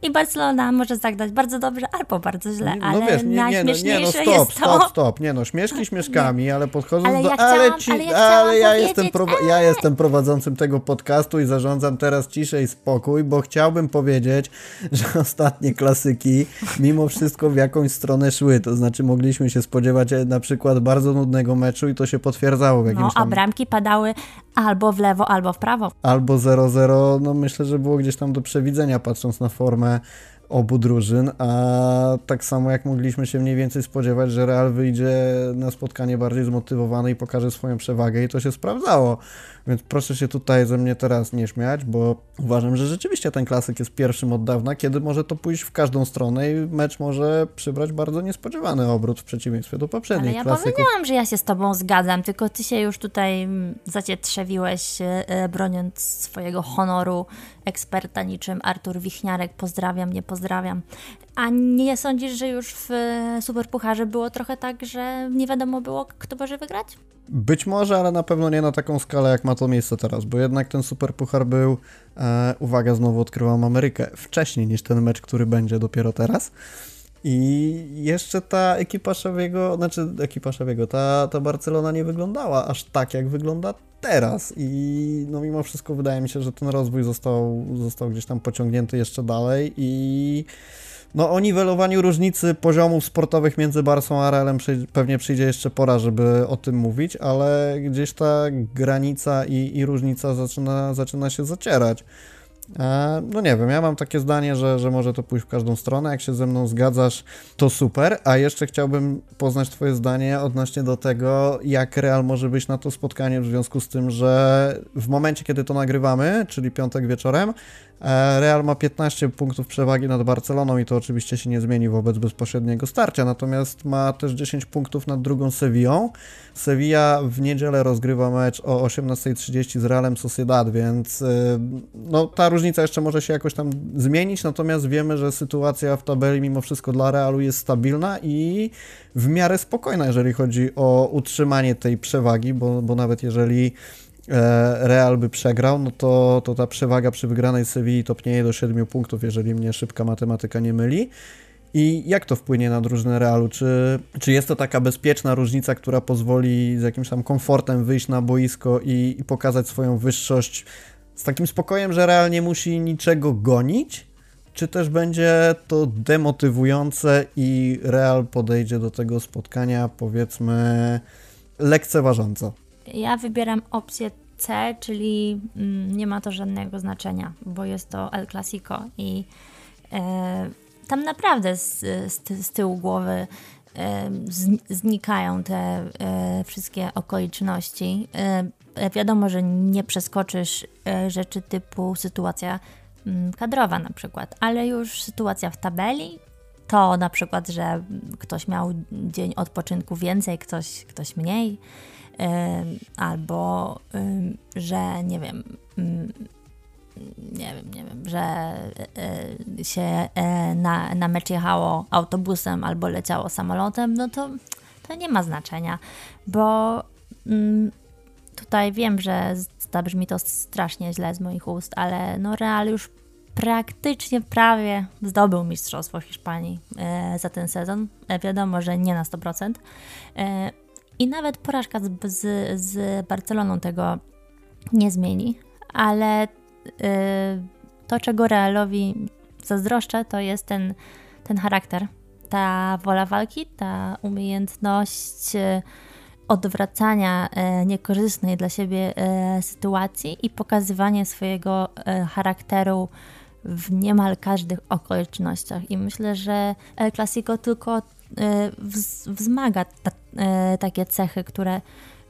i Barcelona może zagrać bardzo dobrze albo bardzo źle, No ale wiesz, nie, nie, no, najśmieszniejsze nie, no stop, jest to... stop, stop, nie no, śmieszki śmieszkami, ale podchodząc Ale do... ja chciałam- ci, ale ja chciałam ja, jestem prowa- ja jestem prowadzącym tego podcastu i zarządzam teraz ciszę i spokój, bo chciałbym powiedzieć, że ostatnie klasyki mimo wszystko w jakąś stronę szły, to znaczy mogliśmy się spodziewać e, na przykład bardzo nudnego meczu i to się potwierdzało w jakimś No, a tam... bramki padały albo w lewo, albo w prawo. albo 0-0, no myślę, że było gdzieś tam do przewidzenia, patrząc na formę obu drużyn, a tak samo jak mogliśmy się mniej więcej spodziewać, że Real wyjdzie na spotkanie bardziej zmotywowany i pokaże swoją przewagę i to się sprawdzało. Więc proszę się tutaj ze mnie teraz nie śmiać, bo uważam, że rzeczywiście ten klasyk jest pierwszym od dawna, kiedy może to pójść w każdą stronę i mecz może przybrać bardzo niespodziewany obrót w przeciwieństwie do Ale poprzednich ja klasyków. powiedziałam, że ja się z tobą zgadzam, tylko ty się już tutaj mm, zacietrzewiłeś, e, e, broniąc swojego honoru eksperta niczym Artur Wichniarek. Pozdrawiam, nie pozdrawiam. A nie sądzisz, że już w Superpucharze było trochę tak, że nie wiadomo było, kto może wygrać? Być może, ale na pewno nie na taką skalę, jak ma to miejsce teraz, bo jednak ten super puchar był, e, uwaga, znowu odkrywam Amerykę, wcześniej niż ten mecz, który będzie dopiero teraz. I jeszcze ta ekipa Szawiego, znaczy ekipa Szawiego, ta, ta Barcelona nie wyglądała aż tak, jak wygląda teraz. I no mimo wszystko wydaje mi się, że ten rozwój został, został gdzieś tam pociągnięty jeszcze dalej i no o niwelowaniu różnicy poziomów sportowych między Barcą a Realem pewnie przyjdzie jeszcze pora, żeby o tym mówić, ale gdzieś ta granica i, i różnica zaczyna, zaczyna się zacierać. E, No nie wiem, ja mam takie zdanie, że, że może to pójść w każdą stronę. Jak się ze mną zgadzasz, to super. A jeszcze chciałbym poznać Twoje zdanie odnośnie do tego, jak Real może być na to spotkanie, w związku z tym, że w momencie, kiedy to nagrywamy, czyli piątek wieczorem, Real ma 15 punktów przewagi nad Barceloną i to oczywiście się nie zmieni wobec bezpośredniego starcia, natomiast ma też 10 punktów nad drugą Sevillą. Sevilla w niedzielę rozgrywa mecz o 18.30 z Realem Sociedad, więc y, no, ta różnica jeszcze może się jakoś tam zmienić, natomiast wiemy, że sytuacja w tabeli mimo wszystko dla Realu jest stabilna i w miarę spokojna, jeżeli chodzi o utrzymanie tej przewagi, bo, bo nawet jeżeli e, Real by przegrał, no to, to ta przewaga przy wygranej Sewilli topnieje do 7 punktów, jeżeli mnie szybka matematyka nie myli. I jak to wpłynie na drużynę Realu? Czy, czy jest to taka bezpieczna różnica, która pozwoli z jakimś tam komfortem wyjść na boisko i, i pokazać swoją wyższość z takim spokojem, że Real nie musi niczego gonić? Czy też będzie to demotywujące i Real podejdzie do tego spotkania, powiedzmy, lekceważąco? Ja wybieram opcję C, czyli mm, nie ma to żadnego znaczenia, bo jest to El Clasico i e, tam naprawdę z, z, z tyłu głowy e, z, znikają te e, wszystkie okoliczności. E, wiadomo, że nie przeskoczysz e, rzeczy typu sytuacja mm, kadrowa na przykład, ale już sytuacja w tabeli, to na przykład, że ktoś miał dzień odpoczynku więcej, ktoś, ktoś mniej, albo że nie wiem, ym, nie wiem, nie wiem, że y, się y, na, na mecz jechało autobusem albo leciało samolotem, no to, to nie ma znaczenia, bo ym, tutaj wiem, że zabrzmi to strasznie źle z moich ust, ale no Real już praktycznie prawie zdobył Mistrzostwo Hiszpanii e, za ten sezon. E, wiadomo, że nie na 100%. I nawet porażka z, z, z Barceloną tego nie zmieni, ale e, to, czego Realowi zazdroszczę, to jest ten, ten charakter ta wola walki, ta umiejętność e, odwracania e, niekorzystnej dla siebie e, sytuacji i pokazywanie swojego charakteru w niemal każdych okolicznościach. I myślę, że El Clasico tylko wzmaga ta, takie cechy, które,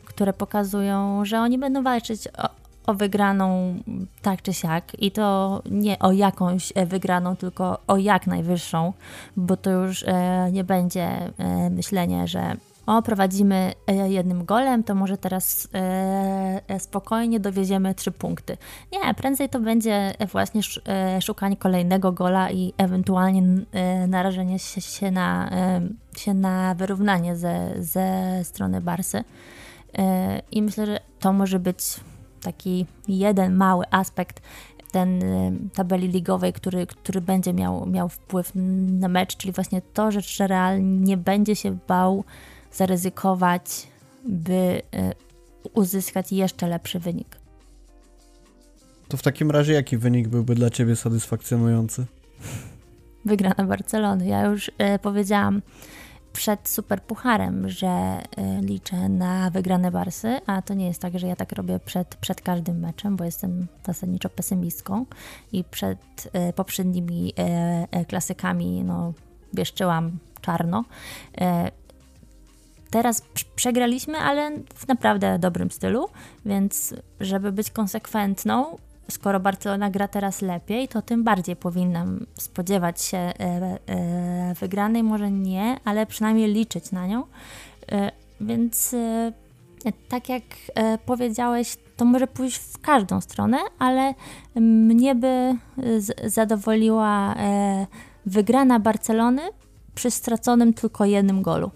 które pokazują, że oni będą walczyć o, o wygraną tak czy siak. I to nie o jakąś e, wygraną, tylko o jak najwyższą, bo to już e, nie będzie e, myślenie, że o, prowadzimy jednym golem, to może teraz spokojnie dowieziemy trzy punkty. Nie, prędzej to będzie właśnie szukanie kolejnego gola i ewentualnie narażenie się na, się na wyrównanie ze, ze strony Barsy. I myślę, że to może być taki jeden mały aspekt ten tabeli ligowej, który, który będzie miał, miał wpływ na mecz, czyli właśnie to, że Real nie będzie się bał zaryzykować, by y, uzyskać jeszcze lepszy wynik. To w takim razie jaki wynik byłby dla Ciebie satysfakcjonujący? Wygrana Barcelony. Ja już y, powiedziałam przed Superpucharem, że y, liczę na wygrane Barsy, a to nie jest tak, że ja tak robię przed, przed każdym meczem, bo jestem zasadniczo pesymistką i przed poprzednimi klasykami no, wieszczyłam czarno. Teraz przegraliśmy, ale w naprawdę dobrym stylu, więc żeby być konsekwentną, skoro Barcelona gra teraz lepiej, to tym bardziej powinnam spodziewać się e, e, wygranej, może nie, ale przynajmniej liczyć na nią. E, więc tak jak powiedziałeś, to może pójść w każdą stronę, ale mnie by zadowoliła wygrana Barcelony przy straconym tylko jednym golu.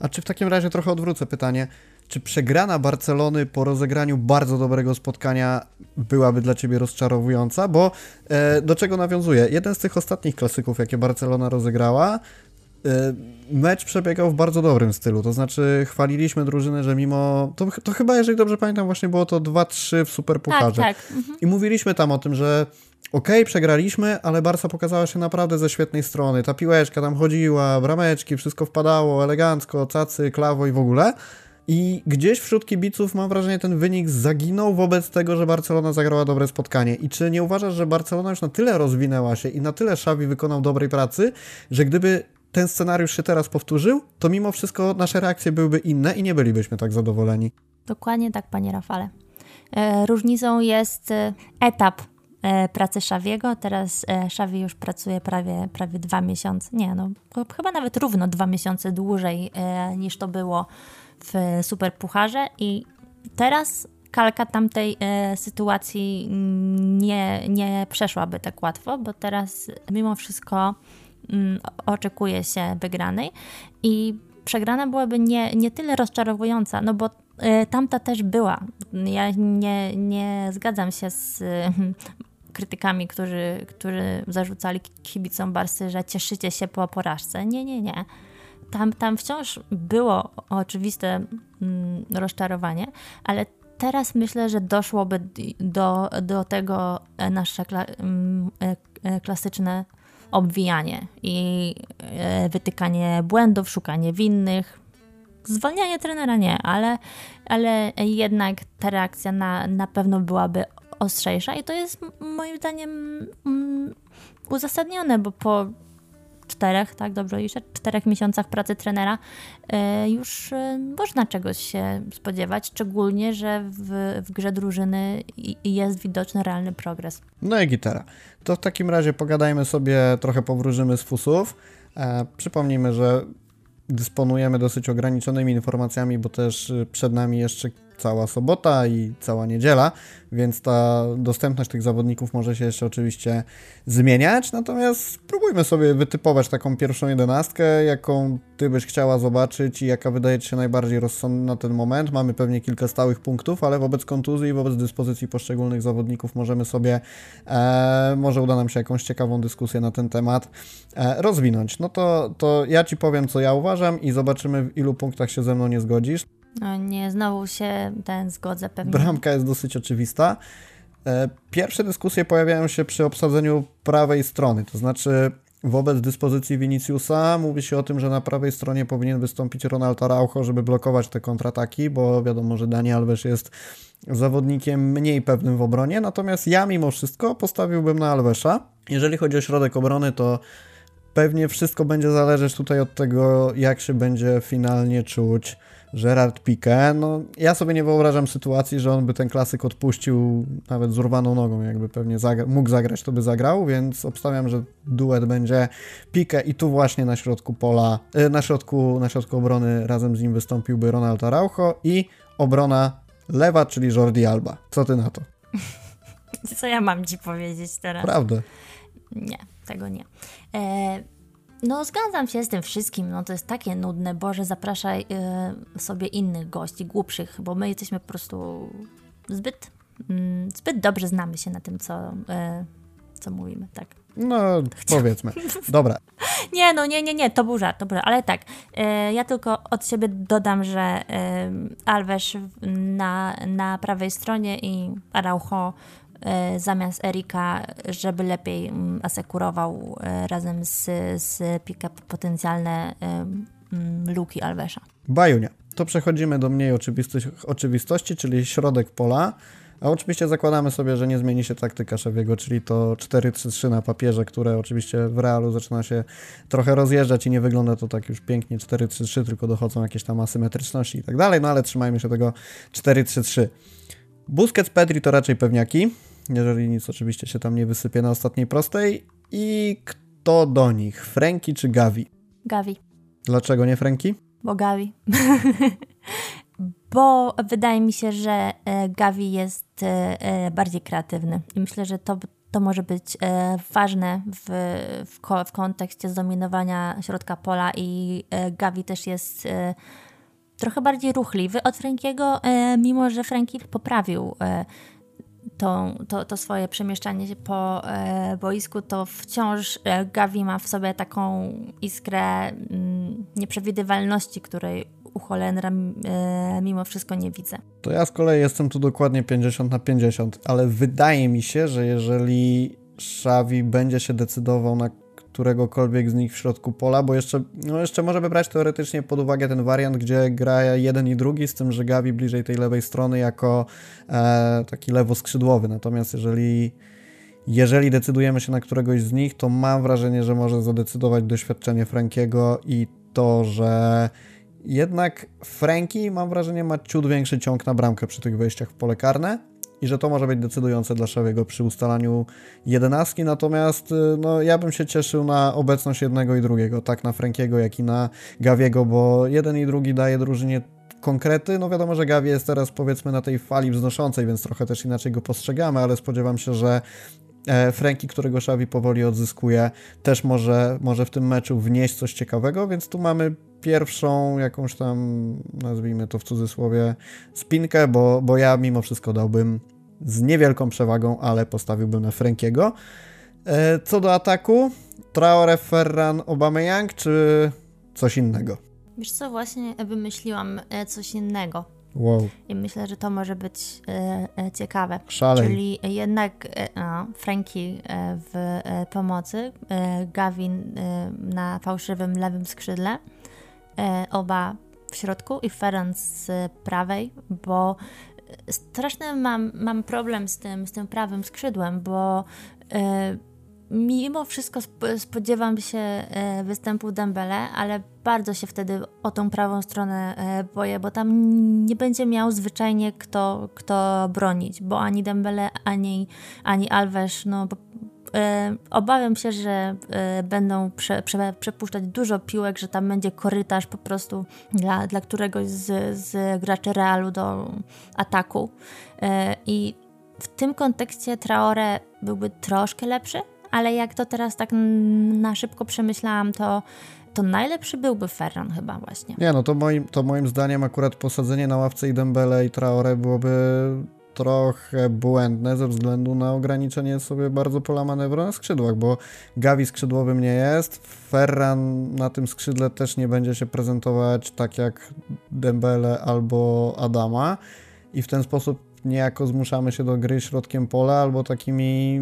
A czy w takim razie trochę odwrócę pytanie? Czy przegrana Barcelony po rozegraniu bardzo dobrego spotkania byłaby dla Ciebie rozczarowująca? Bo e, do czego nawiązuje? Jeden z tych ostatnich klasyków, jakie Barcelona rozegrała, e, mecz przebiegał w bardzo dobrym stylu. To znaczy, chwaliliśmy drużynę, że mimo. To, to chyba, jeżeli dobrze pamiętam, właśnie było to 2-3 w Superpucharze. Tak, tak. Mhm. I mówiliśmy tam o tym, że okej, okay, przegraliśmy, ale Barca pokazała się naprawdę ze świetnej strony. Ta piłeczka tam chodziła, brameczki, wszystko wpadało elegancko, cacy, klawo i w ogóle. I gdzieś wśród kibiców mam wrażenie, ten wynik zaginął wobec tego, że Barcelona zagrała dobre spotkanie. I czy nie uważasz, że Barcelona już na tyle rozwinęła się i na tyle Xavi wykonał dobrej pracy, że gdyby ten scenariusz się teraz powtórzył, to mimo wszystko nasze reakcje byłyby inne i nie bylibyśmy tak zadowoleni. Dokładnie tak, panie Rafale. E, różnicą jest e, etap e, pracy Szawiego. Teraz Szawi już pracuje prawie, prawie dwa miesiące, nie no, chyba nawet równo dwa miesiące dłużej niż to było w Superpucharze i teraz kalka tamtej e, sytuacji nie, nie przeszłaby tak łatwo, bo teraz mimo wszystko mm, oczekuje się wygranej i przegrana byłaby nie, nie tyle rozczarowująca, no bo e, tamta też była. Ja nie, nie zgadzam się z e, krytykami, którzy, którzy zarzucali kibicom Barsy, że cieszycie się po porażce. Nie, nie, nie tam, tam wciąż było oczywiste mm, rozczarowanie, ale teraz myślę, że doszłoby do, do tego nasze kla, mm, e, e, klasyczne obwijanie i e, wytykanie błędów, szukanie winnych. Zwalnianie trenera nie, ale, ale jednak ta reakcja na, na pewno byłaby ostrzejsza i to jest moim zdaniem uzasadnione, bo po czterech, tak dobrze liczę, czterech miesiącach pracy trenera e, już e, można czegoś się spodziewać, szczególnie, że w, w grze drużyny jest widoczny realny progres. No i gitara. To w takim razie pogadajmy sobie, trochę powróżymy z fusów. E, przypomnijmy, że dysponujemy dosyć ograniczonymi informacjami, bo też przed nami jeszcze cała sobota i cała niedziela, więc ta dostępność tych zawodników może się jeszcze oczywiście zmieniać, natomiast spróbujmy sobie wytypować taką pierwszą jedenastkę, jaką Ty byś chciała zobaczyć i jaka wydaje Ci się najbardziej rozsądna na ten moment. Mamy pewnie kilka stałych punktów, ale wobec kontuzji i wobec dyspozycji poszczególnych zawodników możemy sobie, e, może uda nam się jakąś ciekawą dyskusję na ten temat e, rozwinąć. No to, to ja Ci powiem, co ja uważam i zobaczymy, w ilu punktach się ze mną nie zgodzisz. Nie, znowu się ten zgodzę pewnie. Bramka jest dosyć oczywista. E, pierwsze dyskusje pojawiają się przy obsadzeniu prawej strony, to znaczy wobec dyspozycji Viniciusa. Mówi się o tym, że na prawej stronie powinien wystąpić Ronald Araujo, żeby blokować te kontrataki, bo wiadomo, że Dani Alves jest zawodnikiem mniej pewnym w obronie, natomiast ja mimo wszystko postawiłbym na Alvesa. Jeżeli chodzi o środek obrony, to pewnie wszystko będzie zależeć tutaj od tego, jak się będzie finalnie czuć Gerard Piqué. No, ja sobie nie wyobrażam sytuacji, że on by ten klasyk odpuścił nawet z urwaną nogą, jakby pewnie zagra mógł zagrać, to by zagrał, więc obstawiam, że duet będzie Piqué i tu właśnie na środku pola, e, na środku, na środku obrony razem z nim wystąpiłby Ronald Araujo i obrona lewa, czyli Jordi Alba. Co ty na to? Co ja mam ci powiedzieć teraz? Prawdę. Nie, tego nie. E, no, zgadzam się z tym wszystkim. No, to jest takie nudne. Boże, zapraszaj e, sobie innych gości, głupszych, bo my jesteśmy po prostu zbyt, mm, zbyt dobrze znamy się na tym, co, e, co mówimy, tak. No, powiedzmy. Dobra. Nie, no nie, nie, nie, to był żart, żart. ale tak, e, ja tylko od siebie dodam, że e, Alves na, na prawej stronie i Araujo zamiast Erika, żeby lepiej mm, asekurował e, razem z, z pick-up potencjalne e, mm, luki Alvesa. Bajunia. To przechodzimy do mniej oczywistości, czyli środek pola. A oczywiście zakładamy sobie, że nie zmieni się taktyka Szewiego, czyli to 4-3-3 na papierze, które oczywiście w realu zaczyna się trochę rozjeżdżać i nie wygląda to tak już pięknie 4-3-3, tylko dochodzą jakieś tam asymetryczności i tak dalej, no ale trzymajmy się tego 4-3-3. Busquets, Pedri to raczej pewniaki, jeżeli nic oczywiście się tam nie wysypie na ostatniej prostej. I kto do nich? Franki czy Gavi? Gavi. Dlaczego nie Franki? Bo Gavi. bo wydaje mi się, że e, Gavi jest e, e, bardziej kreatywny i myślę, że to, to może być ważne w, w, w kontekście zdominowania środka pola i Gavi też jest trochę bardziej ruchliwy od Frankiego, mimo że Franki poprawił to, to, to swoje przemieszczanie się po boisku, to wciąż Gavi ma w sobie taką iskrę mm, nieprzewidywalności, której u Holendra e, mimo wszystko nie widzę. To ja z kolei jestem tu dokładnie 50 na 50, ale wydaje mi się, że jeżeli Xavi będzie się decydował na któregokolwiek z nich w środku pola, bo jeszcze, no jeszcze możemy brać teoretycznie pod uwagę ten wariant, gdzie gra jeden i drugi, z tym, że Gavi bliżej tej lewej strony jako e, taki lewoskrzydłowy. Natomiast jeżeli, jeżeli decydujemy się na któregoś z nich, to mam wrażenie, że może zadecydować doświadczenie Frankiego i to, że jednak Franki, mam wrażenie, ma ciut większy ciąg na bramkę przy tych wejściach w pole karne i że to może być decydujące dla Szawiego przy ustalaniu jedenastki, natomiast y, no, ja bym się cieszył na obecność jednego i drugiego, tak na Frankiego, jak i na Gawiego, bo jeden i drugi daje drużynie konkrety. No wiadomo, że Gavi jest teraz powiedzmy na tej fali wznoszącej, więc trochę też inaczej go postrzegamy, ale spodziewam się, że Franki, którego Xavi powoli odzyskuje, też może, może w tym meczu wnieść coś ciekawego, więc tu mamy pierwszą jakąś tam, nazwijmy to w cudzysłowie, spinkę, bo, bo ja mimo wszystko dałbym z niewielką przewagą, ale postawiłbym na Frankiego. E, co do ataku, Traore, Ferran, Aubameyang czy coś innego? Wiesz co, właśnie wymyśliłam e, coś innego. Wow. I myślę, że to może być e, e, ciekawe. Szalej. Czyli jednak e, no, Franki e, w pomocy, Gavin na fałszywym lewym skrzydle E, oba w środku i Ferenc z prawej, bo straszny mam, mam problem z tym, z tym prawym skrzydłem, bo e, mimo wszystko spodziewam się e, występu Dembele, ale bardzo się wtedy o tą prawą stronę boję, bo tam nie będzie miał zwyczajnie kto, kto bronić, bo ani Dembele, ani, ani Alves, no E, obawiam się, że e, będą prze, prze, przepuszczać dużo piłek, że tam będzie korytarz po prostu dla, dla któregoś z, z graczy Realu do ataku. E, I w tym kontekście Traore byłby troszkę lepszy, ale jak to teraz tak na szybko przemyślałam, to to najlepszy byłby Ferran chyba właśnie. Nie, no to moim, to moim zdaniem akurat posadzenie na ławce i Dembele i Traore byłoby trochę błędne ze względu na ograniczenie sobie bardzo pola manewru na skrzydłach, bo Gavi skrzydłowym nie jest, Ferran na tym skrzydle też nie będzie się prezentować tak jak Dembele albo Adama i w ten sposób niejako zmuszamy się do gry środkiem pola albo takimi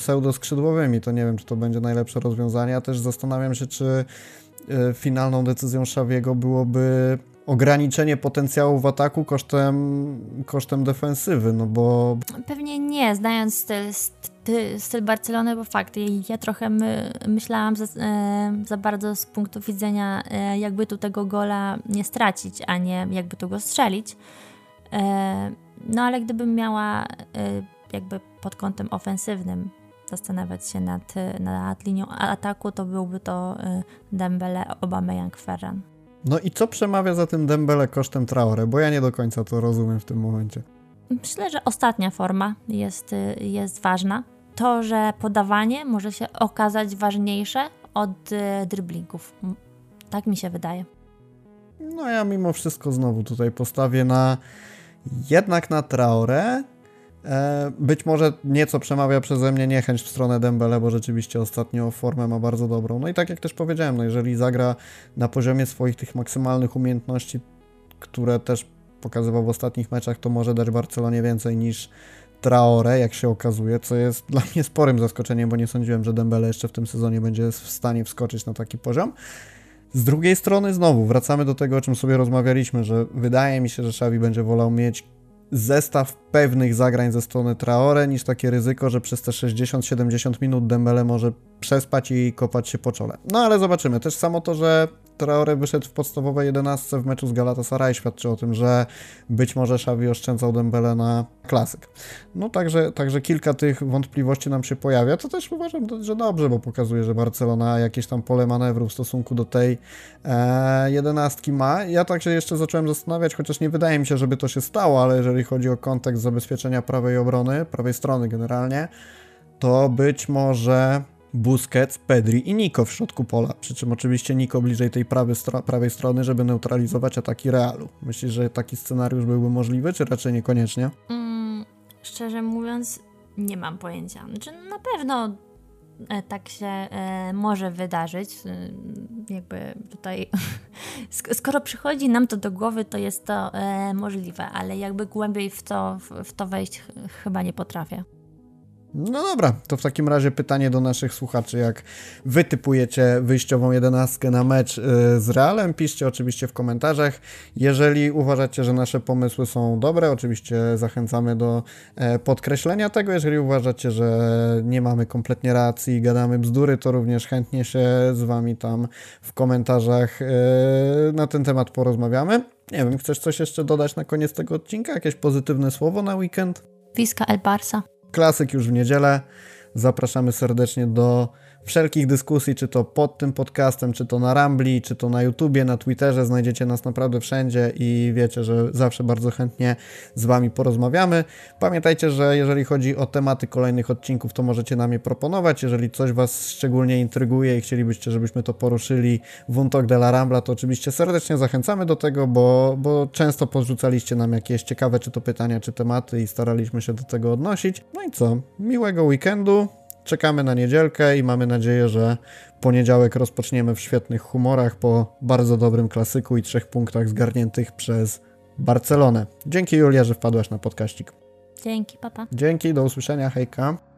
pseudoskrzydłowymi. To nie wiem, czy to będzie najlepsze rozwiązanie. Ja też zastanawiam się, czy y, finalną decyzją Szawiego byłoby ograniczenie potencjału w ataku kosztem, kosztem defensywy, no bo Pewnie nie, znając styl, styl, Barcelony, bo fakt, ja, trochę my, myślałam za, e, za bardzo z punktu widzenia, e, jakby tu tego gola nie stracić, a nie jakby tu go strzelić. E, no ale gdybym miała e, jakby pod kątem ofensywnym zastanawiać się nad, nad linią ataku, to byłby to e, Dembele, Aubameyang, Ferran. No i co przemawia za tym Dembele kosztem Traore? Bo ja nie do końca to rozumiem w tym momencie. Myślę, że ostatnia forma jest, jest ważna. To, że podawanie może się okazać ważniejsze od y, driblingów. Tak mi się wydaje. No ja mimo wszystko znowu tutaj postawię na jednak na Traore. E, być może nieco przemawia przeze mnie niechęć w stronę Dembele, bo rzeczywiście ostatnio formę ma bardzo dobrą. No i tak jak też powiedziałem, no jeżeli zagra na poziomie swoich tych maksymalnych umiejętności, które też pokazywał w ostatnich meczach, to może dać Barcelonie więcej niż Traore, jak się okazuje, co jest dla mnie sporym zaskoczeniem, bo nie sądziłem, że Dembele jeszcze w tym sezonie będzie w stanie wskoczyć na taki poziom. Z drugiej strony znowu wracamy do tego, o czym sobie rozmawialiśmy, że wydaje mi się, że Xavi będzie wolał mieć zestaw pewnych zagrań ze strony Traore niż takie ryzyko, że przez te 60-70 minut Dembele może przespać i kopać się po czole. No ale zobaczymy. Też samo to, że Traore wyszedł w podstawowej 11 w meczu z Galatasaray świadczy o tym, że być może Xavi oszczędzał Dembele na klasyk. No także, także kilka tych wątpliwości nam się pojawia, to też uważam, że dobrze, bo pokazuje, że Barcelona jakieś tam pole manewru w stosunku do tej e, jedenastki ma. Ja także jeszcze zacząłem zastanawiać, chociaż nie wydaje mi się, żeby to się stało, ale jeżeli chodzi o kontekst zabezpieczenia prawej obrony, prawej strony generalnie, to być może Busquets, Pedri i Nico w środku pola. Przy czym oczywiście Nico bliżej tej prawej, stro prawej strony, żeby neutralizować ataki Realu. Myślisz, że taki scenariusz byłby możliwy, czy raczej niekoniecznie? Mm, szczerze mówiąc, nie mam pojęcia. Znaczy, na pewno e, tak się e, może wydarzyć. E, jakby tutaj, skoro przychodzi nam to do głowy, to jest to e, możliwe, ale jakby głębiej w to, w, w to wejść ch chyba nie potrafię. No dobra, to w takim razie pytanie do naszych słuchaczy, jak wy typujecie wyjściową jedenastkę na mecz y, z Realem, piszcie oczywiście w komentarzach. Jeżeli uważacie, że nasze pomysły są dobre, oczywiście zachęcamy do e, podkreślenia tego. Jeżeli uważacie, że nie mamy kompletnie racji i gadamy bzdury, to również chętnie się z wami tam w komentarzach e, na ten temat porozmawiamy. Nie wiem, chcesz coś jeszcze dodać na koniec tego odcinka? Jakieś pozytywne słowo na weekend? Wiska El Barça. Klasyk już w niedzielę. Zapraszamy serdecznie do wszelkich dyskusji, czy to pod tym podcastem, czy to na Rambli, czy to na YouTubie, na Twitterze. Znajdziecie nas naprawdę wszędzie i wiecie, że zawsze bardzo chętnie z Wami porozmawiamy. Pamiętajcie, że jeżeli chodzi o tematy kolejnych odcinków, to możecie nam je proponować. Jeżeli coś Was szczególnie intryguje i chcielibyście, żebyśmy to poruszyli w Untok de la Rambla, to oczywiście serdecznie zachęcamy do tego, bo, bo często podrzucaliście nam jakieś ciekawe, czy to pytania, czy tematy i staraliśmy się do tego odnosić. No i co? Miłego weekendu. Czekamy na niedzielkę i mamy nadzieję, że poniedziałek rozpoczniemy w świetnych humorach po bardzo dobrym klasyku i trzech punktach zgarniętych przez Barcelonę. Dzięki Julia, że wpadłaś na podkaścik. Dzięki, papa. Dzięki, do usłyszenia, hejka.